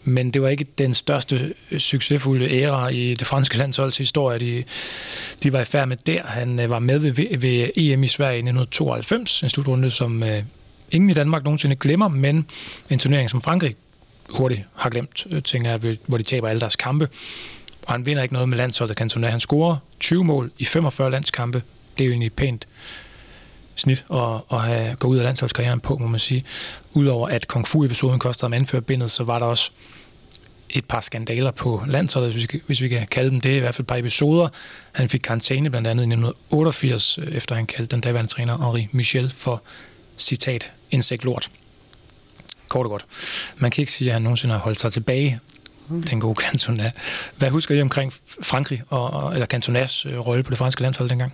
Men det var ikke den største øh, succesfulde æra i det franske landsholds historie. De, de var i færd med der. Han øh, var med ved, ved EM i Sverige i 1992, en slutrunde, som øh, ingen i Danmark nogensinde glemmer, men en turnering, som Frankrig hurtigt har glemt, øh, tænker jeg, hvor de taber alle deres kampe. Og han vinder ikke noget med landsholdet Cantona. Han scorer 20 mål i 45 landskampe. Det er jo egentlig pænt snit at, at have, gå ud af landsholdskarrieren på, må man sige. Udover at Kung Fu-episoden kostede ham anførbindet, så var der også et par skandaler på landsholdet, hvis vi, hvis vi kan kalde dem det, i hvert fald et par episoder. Han fik karantæne blandt andet i 1988, efter han kaldte den daværende træner Henri Michel for, citat, insekt lort. Kort og godt. Man kan ikke sige, at han nogensinde har holdt sig tilbage, den gode Cantona. Hvad husker I omkring Frankrig, og, eller Cantonas øh, rolle på det franske landshold dengang?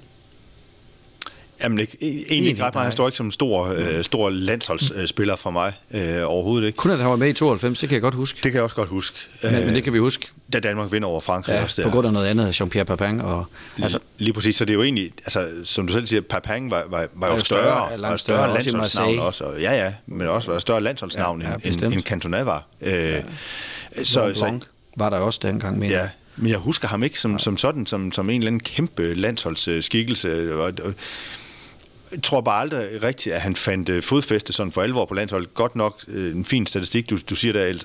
Jamen ikke, egentlig ikke ret meget. Han står ikke som en stor, øh, stor landsholdsspiller for mig øh, overhovedet ikke. Kun at han var med i 92, det kan jeg godt huske. Det kan jeg også godt huske. Men, men det kan vi huske. Da Danmark vinder over Frankrig Ja, også der. på grund af noget andet, Jean-Pierre Papin. Og, Altså, lige præcis, så det er jo egentlig, altså, som du selv siger, Papin var, var, var jo jo større, større, var større, større, landsholdsnavn også, og, ja, ja, men også var større landsholdsnavn Ja, ja, end, end, Cantona var. Øh, så, så, Blanc var der også dengang med. Ja, men jeg husker ham ikke som, som sådan, som, som en eller anden kæmpe landsholdsskikkelse. Og, og, jeg tror bare aldrig rigtigt, at han fandt øh, fodfæste sådan for alvor på landsholdet. Godt nok øh, en fin statistik, du, du siger der,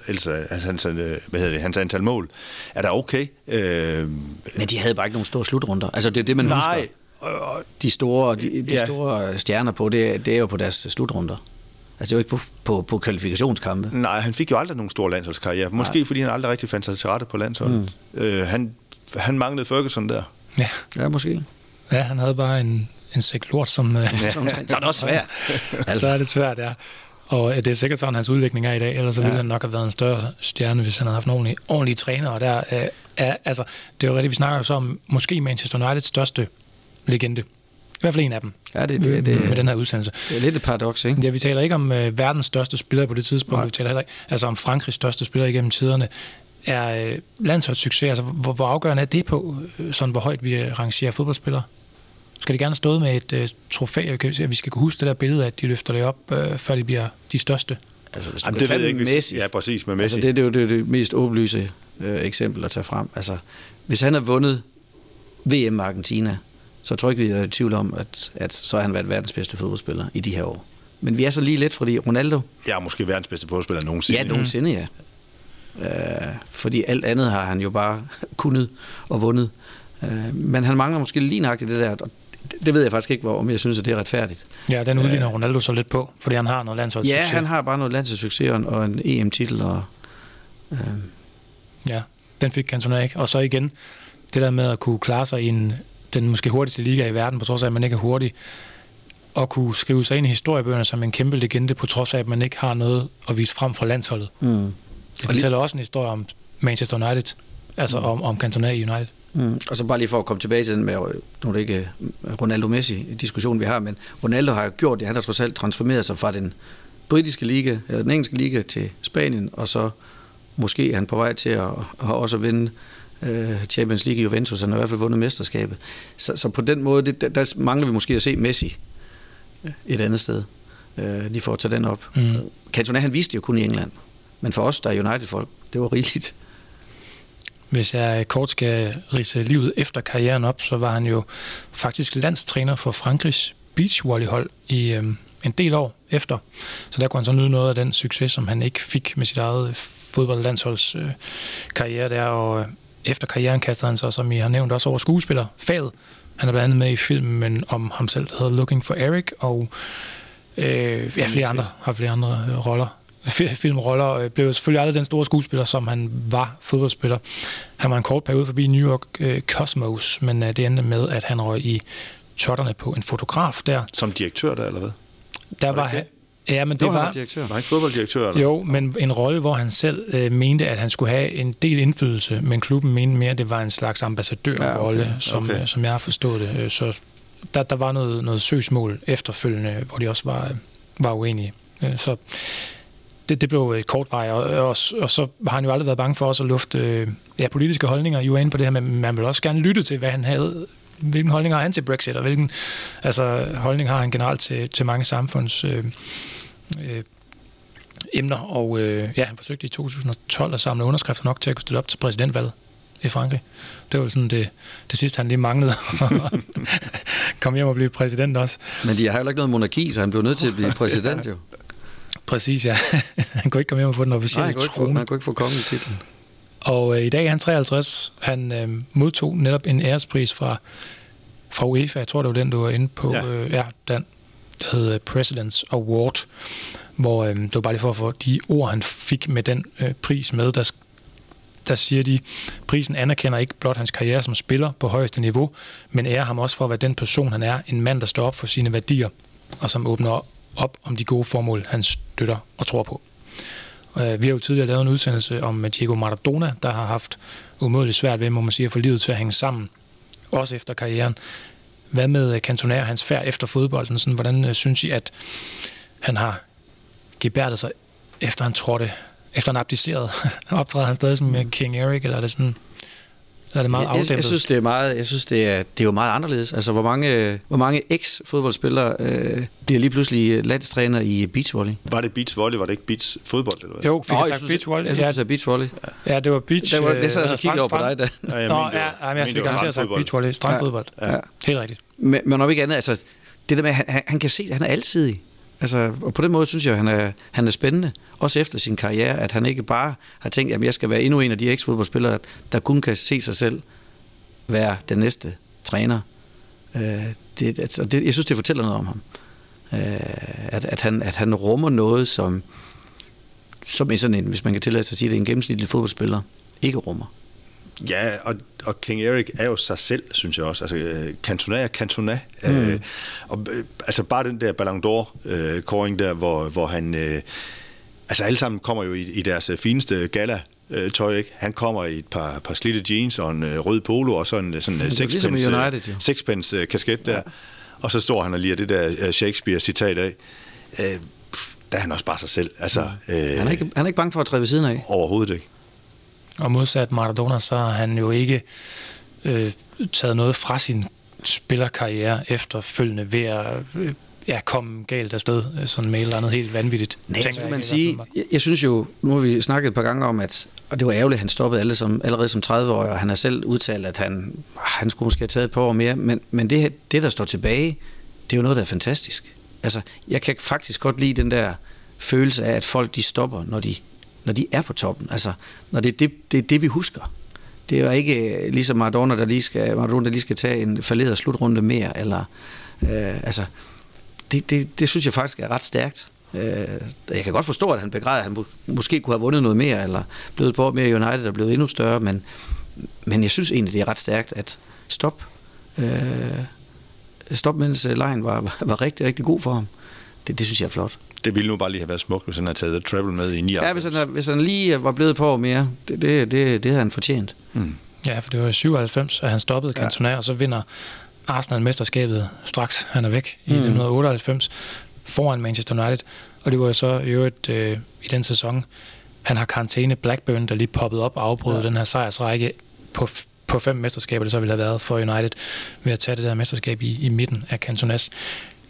at hans, øh, hvad hedder det, hans antal mål er der okay. Øh, Men de havde bare ikke nogen store slutrunder. Altså, det er det, man nej, husker. De store, de, de Ja. store stjerner på, det, det er jo på deres slutrunder. Altså, det er jo ikke på, på, på kvalifikationskampe. nej, han fik jo aldrig nogen stor landsholdskarriere. Måske nej. fordi han aldrig rigtig fandt sig til rette på landsholdet. Mm. Øh, han, han manglede Ferguson der. Ja, Ja, måske. ja han havde bare en, en sæk lort, som... Øh, Så er det også svært. altså. Så er det svært, ja. Og det er sikkert sådan, hans udvikling er i dag, ellers så ville han nok have været en større stjerne, hvis han havde haft nogle ordentlige, ordentlige trænere. Og der, øh, er, altså, det er jo rigtigt, vi snakker så om måske Manchester Uniteds største legende. I hvert fald en af dem Ja, det, det, det, med den her udsendelse. det er lidt et paradoks, ikke? Ja, vi taler ikke om øh, verdens største spiller på det tidspunkt. Nej. Vi taler heller ikke altså om Frankrigs største spiller igennem tiderne. Er øh, landsholdssucces, altså hvor, hvor afgørende er det på, øh, sådan hvor højt vi øh, rangerer fodboldspillere? Skal de gerne stå med et øh, trofæ? Jeg kan se, at vi skal kunne huske det der billede af, at de løfter det op, øh, før de bliver de største. Altså, hvis du Jamen, det ved jeg ikke. Messi, Ja, præcis med Messi. Altså, det, det er jo det, det mest åbenlyse øh, eksempel at tage frem. Altså, hvis han har vundet VM Argentina, så tror jeg ikke, vi er i tvivl om, at, at så har han været verdens bedste fodboldspiller i de her år. Men vi er så lige lidt, fordi Ronaldo, Jeg er måske verdens bedste fodboldspiller nogensinde. ja, nogensinde ja. Øh, fordi alt andet har han jo bare kunnet og vundet. Øh, men han mangler måske lige nøjagtigt det der, og det, ved jeg faktisk ikke, hvor, om jeg synes, at det er retfærdigt. Ja, den udligner Ronaldo så lidt på, fordi han har noget Ja, landsholdssucces. han har bare noget landsholdssucces og en- og en EM-titel, og øh, Ja, den fik Cantona ikke. Og så igen, det der med at kunne klare sig i en, den måske hurtigste liga i verden, på trods af, at man ikke er hurtig, og kunne skrive sig ind i historiebøgerne som en kæmpe legende, på trods af, at man ikke har noget at vise frem fra landsholdet. mm. Det fortæller også en historie om Manchester United, altså mm. om, om Cantona i United. Mm. Og så bare lige for at komme tilbage til den med, nu er det ikke øh, Ronaldo-Messi-diskussion, vi har, men Ronaldo har jo gjort det, han har trods alt transformeret sig fra den britiske liga, eller den engelske liga til Spanien, og så måske er han på vej til at, at også vinde øh, Champions League i Juventus, han har i hvert fald vundet mesterskabet. Så, så på den måde, det, der, mangler vi måske at se Messi et andet sted, øh, lige for at tage den op. Mm. Cantona, han viste det jo kun i England, men for os, der er United-folk, det var rigeligt. Hvis jeg kort skal rise livet efter karrieren op, så var han jo faktisk landstræner for Frankrigs beachvolleyhold i øhm, en del år efter. Så der kunne han så nyde noget af den succes, som han ikke fik med sit eget fodboldlandsholds øh, karriere der. Og øh, efter karrieren kastede han sig, som I har nævnt, også over skuespillerfaget. Han er blandt andet med i filmen om ham selv, der hedder Looking for Eric, og øh, ja, flere andre, har flere andre øh, roller fi- filmroller, og blev jo selvfølgelig aldrig den store skuespiller, som han var fodboldspiller. Han var en kort periode forbi New York øh, Cosmos, men øh, det endte med, at han røg i totterne på en fotograf der. Som direktør der, eller hvad? Der var, han, ja, men det var, han var, direktør. Var ikke fodbolddirektør? Eller? jo, men en rolle, hvor han selv øh, mente, at han skulle have en del indflydelse, men klubben mente mere, at det var en slags ambassadørrolle, Ja, okay. som, Okay. øh, som jeg har forstået det. Øh, Så der, der var noget, noget søgsmål efterfølgende, hvor de også var, øh, var uenige. Så det, det blev et kort vej, og, og, og så har han jo aldrig været bange for også at lufte ja, politiske holdninger. I var inde på det her, men man vil også gerne lytte til, hvad han havde, hvilken holdning har han til Brexit, og hvilken altså, holdning har han generelt til, til mange samfunds øh, øh, emner. Og øh, ja, han forsøgte i 2012 at samle underskrifter nok til at kunne stille op til præsidentvalget i Frankrig. Det var sådan det, det sidste, han lige manglede. Kom hjem og blive præsident også. Men de har heller ikke noget monarki, så han blev nødt til at blive præsident jo. Præcis, ja. han kunne ikke komme hjem og få den Nej, officielle han kunne ikke få, trone. han kunne ikke få kongetitlen. Og øh, i dag er han 53. Han øh, modtog netop en ærespris fra, fra UEFA. Jeg tror, det var den, du var inde på. Ja. Øh, ja den, der hed President's Award. Hvor øh, det var bare lige for at få de ord, han fik med den øh, pris med. Der, der siger de, prisen anerkender ikke blot hans karriere som spiller på højeste niveau, men ærer ham også for at være den person, han er. En mand, der står op for sine værdier, og som åbner op om de gode formål, han støtter og tror på. Øh, Vi har jo tidligere lavet en udsendelse om øh, Diego Maradona, der har haft umådeligt svært ved, må man sige, at få livet til at hænge sammen, også efter karrieren hvad med øh, Cantona og hans færd efter fodbolden? Sådan, hvordan øh, synes I, at han har gebærdet sig, efter han trådte, efter han abdicerede? Optræder han stadig som øh, King Eric, eller er det sådan... Er det meget jeg, jeg, jeg, synes, det er meget, jeg synes, det er, det er jo meget anderledes. Altså, hvor mange, hvor mange eks-fodboldspillere øh, bliver lige pludselig landstræner i beachvolley? Var det beachvolley, var det ikke beachfodbold? Eller hvad? Jo, fik Nå, jeg sagt beachvolley? Jeg synes, ja. det er beachvolley. Ja, det var beach... Det var, jeg sad og kiggede over på dig, da. Ja, jeg Nå, ja, ja, jeg fik garanteret sagt beachvolley. Strandfodbold. Ja. ja. Helt rigtigt. Men, men om ikke andet, altså, det der med, han, han, han kan se, at han er alsidig. Altså, og på den måde synes jeg, at han er, han er spændende. Også efter sin karriere, at han ikke bare har tænkt, at jeg skal være endnu en af de eks-fodboldspillere, der kun kan se sig selv være den næste træner. Øh, det, altså, det, jeg synes, det fortæller noget om ham. Øh, at, at, han, at han rummer noget, som, som sådan en, hvis man kan tillade sig at sige det, en gennemsnitlig fodboldspiller ikke rummer. Ja, og, og King Erik er jo sig selv, synes jeg også. Altså, øh, Cantona er Cantona. Mm. Øh, og, øh, altså bare den der Ballon d'Or-kåring øh, der, hvor, hvor han... Øh, altså alle sammen kommer jo i, i deres fineste gala øh, tøj, ikke? Han kommer i et par, par slidte jeans og en øh, rød polo og sådan, øh, sådan en sixpence, ligesom United, sixpence øh, kasket der. Ja. Og så står han og lige det der øh, Shakespeare-citat af. Øh, der er han også bare sig selv. Altså, øh, han, er ikke, han er ikke bange for at træde ved siden af? Overhovedet ikke. Og modsat Maradona, så har han jo ikke øh, taget noget fra sin spillerkarriere efterfølgende ved at øh, ja, komme galt afsted, sådan med et eller andet helt vanvittigt. Nej, kan man sige, jeg, jeg synes jo, nu har vi snakket et par gange om, at og det var ærgerligt, at han stoppede alle som, allerede som 30-årig, og han har selv udtalt, at han, han skulle måske have taget et par år mere, men, men det, det, der står tilbage, det er jo noget, der er fantastisk. Altså, jeg kan faktisk godt lide den der følelse af, at folk de stopper, når de, når de er på toppen. Altså, når det er det, det, er det vi husker. Det er jo ikke øh, ligesom Maradona, der lige skal, Maradona, der lige skal tage en falderet slutrunde mere, eller, øh, altså, det, det, det synes jeg faktisk er ret stærkt. Øh, jeg kan godt forstå, at han begræder, at han måske kunne have vundet noget mere, eller blevet på mere United og blevet endnu større, men, men jeg synes egentlig, det er ret stærkt at stop. Øh, stop, mens lejen var, var, var rigtig, rigtig god for ham. Det, det synes jeg er flot. Det ville nu bare lige have været smukt, hvis han havde taget Treble med i 99. Ja, hvis han, hvis han lige var blevet på mere, det, det, det, det havde han fortjent. Mm. Ja, for det var 97, at han stoppede Cantona, ja. og så vinder Arsenal mesterskabet straks. Han er væk i mm. 1998 foran Manchester United. Og det var jo så i øvrigt øh, i den sæson, han har karantæne Blackburn, der lige poppet op og afbrød ja. den her sejrsrække på, på fem mesterskaber, det så ville have været for United, ved at tage det der mesterskab i, i midten af Cantonas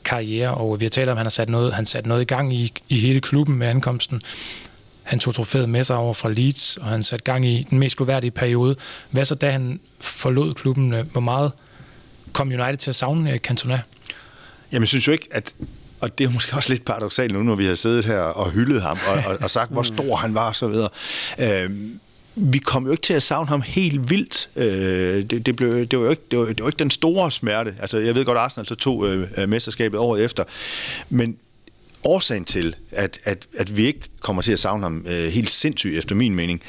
karriere. Og vi har talt om, at han har sat noget, han sat noget i gang i, i hele klubben med ankomsten. Han tog trofæet med sig over fra Leeds, og han satte gang i den mest gloværdige periode. Hvad så, da han forlod klubben? Hvor meget kom United til at savne øh, Cantona? Jamen, jeg synes jo ikke, at og det er måske også lidt paradoxalt nu, når vi har siddet her og hyldet ham og, og, og sagt, hvor stor han var og så videre. Øhm, vi kom jo ikke til at savne ham helt vildt. Øh, det, det, blev, det, var jo ikke, det, var, det var ikke den store smerte. Altså, jeg ved godt, at Arsenal så tog øh, mesterskabet året efter. Men årsagen til, at, at, at vi ikke kommer til at savne ham øh, helt sindssygt, efter min mening,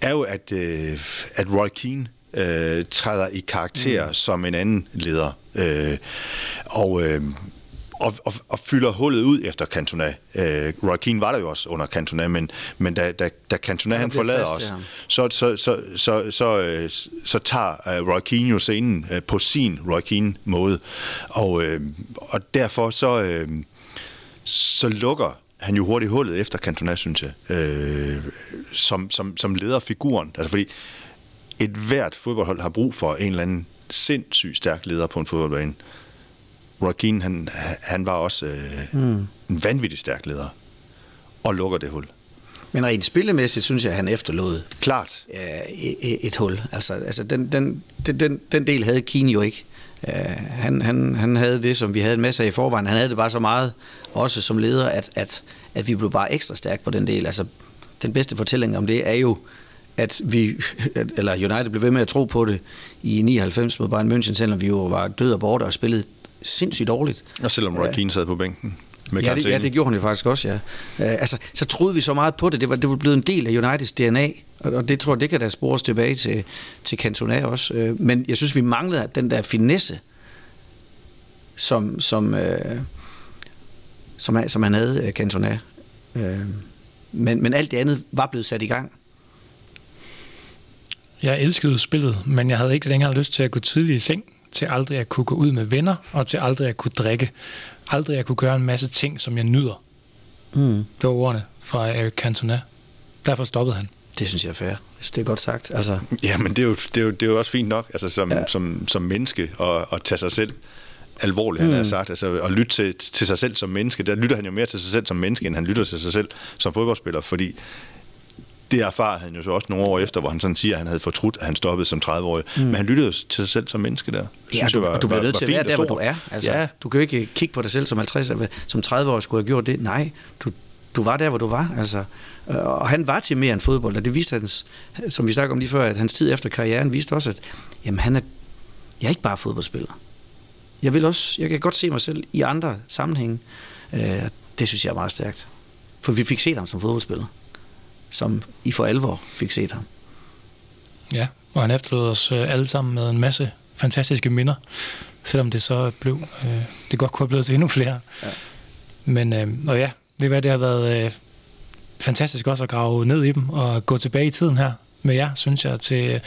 er jo, at, øh, at Roy Keane øh, træder i karakter mm. som en anden leder. Øh, og... Øh, og, og, og fylder hullet ud efter Cantona. Øh, Roy Keane var der jo også under Cantona, men, men da, da, da Cantona han forlader os, så, så, så, så, så, øh, så tager uh, Roy Keane jo scenen uh, på sin Roy Keane-måde. Og, uh, og derfor så, uh, så lukker han jo hurtigt hullet efter Cantona, synes jeg, uh, som, som, som lederfiguren. Altså fordi et hvert fodboldhold har brug for en eller anden sindssygt stærk leder på en fodboldbane. Roy Keane, han, han var også øh, mm. en vanvittig stærk leder og lukker det hul. Men rent spillemæssigt synes jeg, at han efterlod Klart. Øh, et, et hul. Altså, altså den, den, den, den del havde Keane jo ikke. Uh, han, han, han havde det, som vi havde en masse af i forvejen. Han havde det bare så meget, også som leder, at, at, at vi blev bare ekstra stærke på den del. Altså, den bedste fortælling om det er jo, at vi, eller United blev ved med at tro på det i 99 mod Bayern München, selvom vi jo var døde og borte og spillede sindssygt dårligt. Og selvom Roy Keane sad på bænken. Med ja, det, ja, det gjorde han jo faktisk også, ja. Uh, altså, så troede vi så meget på det. Det var, det var blevet en del af Uniteds DNA, og, og det tror jeg, det kan da spores tilbage til, til Cantona også. Uh, men jeg synes, vi manglede den der finesse, som, som, uh, som, som han havde, Cantona. Uh, men, men alt det andet var blevet sat i gang. Jeg elskede spillet, men jeg havde ikke længere lyst til at gå tidligt i seng til aldrig at kunne gå ud med venner, og til aldrig at kunne drikke. Aldrig at kunne gøre en masse ting, som jeg nyder. Mm. Det var ordene fra Eric Cantona. Derfor stoppede han. Det synes jeg er fair. Det er godt sagt. Altså, Ja, men det er jo, det er jo, det er jo også fint nok, altså som, ja. som, som menneske, at, at tage sig selv alvorligt, mm. han har sagt. Altså, at lytte til, til sig selv som menneske. Der lytter han jo mere til sig selv som menneske, end han lytter til sig selv som fodboldspiller, fordi det erfarer han jo så også nogle år efter, hvor han sådan siger, at han havde fortrudt, at han stoppede som 30-årig. Mm. Men han lyttede til sig selv som menneske der. ja, du, jeg var, du bliver nødt til at være der, hvor du er. Altså, Ja. Du kan jo ikke kigge på dig selv som 50, eller som 30-årig skulle have gjort det. Nej, du, du var der, hvor du var. Altså, øh, og han var til mere end fodbold, og det viste hans, som vi snakkede om lige før, at hans tid efter karrieren viste også, at jamen, han er, jeg er ikke bare fodboldspiller. Jeg vil også, jeg kan godt se mig selv i andre sammenhænge. Øh, det synes jeg er meget stærkt. For vi fik set ham som fodboldspiller. Som I for alvor fik set ham. Ja, og han efterlod os øh, alle sammen med en masse fantastiske minder, selvom det så blev, øh, det godt kunne have blevet til endnu flere. Ja. Men, øh, og ja, ved hvad, det har været øh, fantastisk også at grave ned i dem og gå tilbage i tiden her med jer, synes jeg, til øh,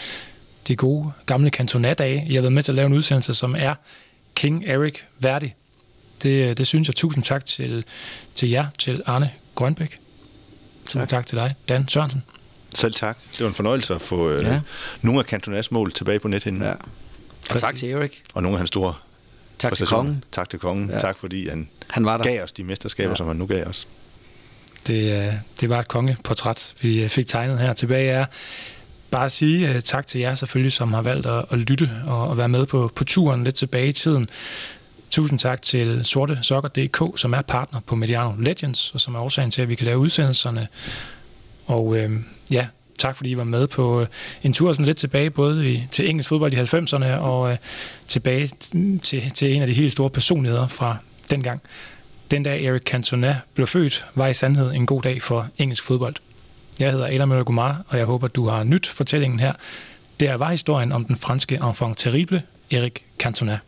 de gode gamle kantonadage. Jeg har været med til at lave en udsendelse, som er King Eric værdig. Det, øh, det synes jeg. Tusind tak til, til jer, til Arne Grønbæk. Tak. tak til dig, Dan Sørensen. Selv tak. Det var en fornøjelse at få øh, Ja. nogle af Cantonas mål tilbage på nethinden. Ja. Og tak til Erik. Og nogle af hans store Tak til kongen. Tak til kongen. Ja. Tak fordi han, Han var der. gav os de mesterskaber, Ja. som han nu gav os. Det, øh, det var et kongeportræt, vi øh, fik tegnet her. Tilbage er bare at sige uh, tak til jer selvfølgelig, som har valgt at, at lytte og at være med på, på turen lidt tilbage i tiden. Tusind tak til sortesokker.dk, som er partner på Mediano Legends, og som er årsagen til, at vi kan lave udsendelserne. Og øh, ja, tak fordi I var med på øh, en tur sådan lidt tilbage, både i, til engelsk fodbold i 90'erne og øh, tilbage t- til, til en af de helt store personligheder fra dengang. Den dag Eric Cantona blev født, var i sandhed en god dag for engelsk fodbold. Jeg hedder Adam Møller Gumar, og jeg håber, du har nyt fortællingen her. Det er var historien om den franske enfant terrible, Eric Cantona.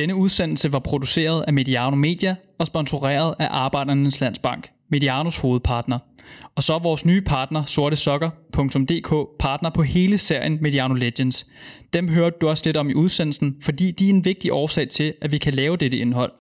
Denne udsendelse var produceret af Mediano Media og sponsoreret af Arbejdernes Landsbank, Medianos hovedpartner. Og så er vores nye partner, sortesokker.dk, partner på hele serien Mediano Legends. Dem hørte du også lidt om i udsendelsen, fordi de er en vigtig årsag til, at vi kan lave dette indhold.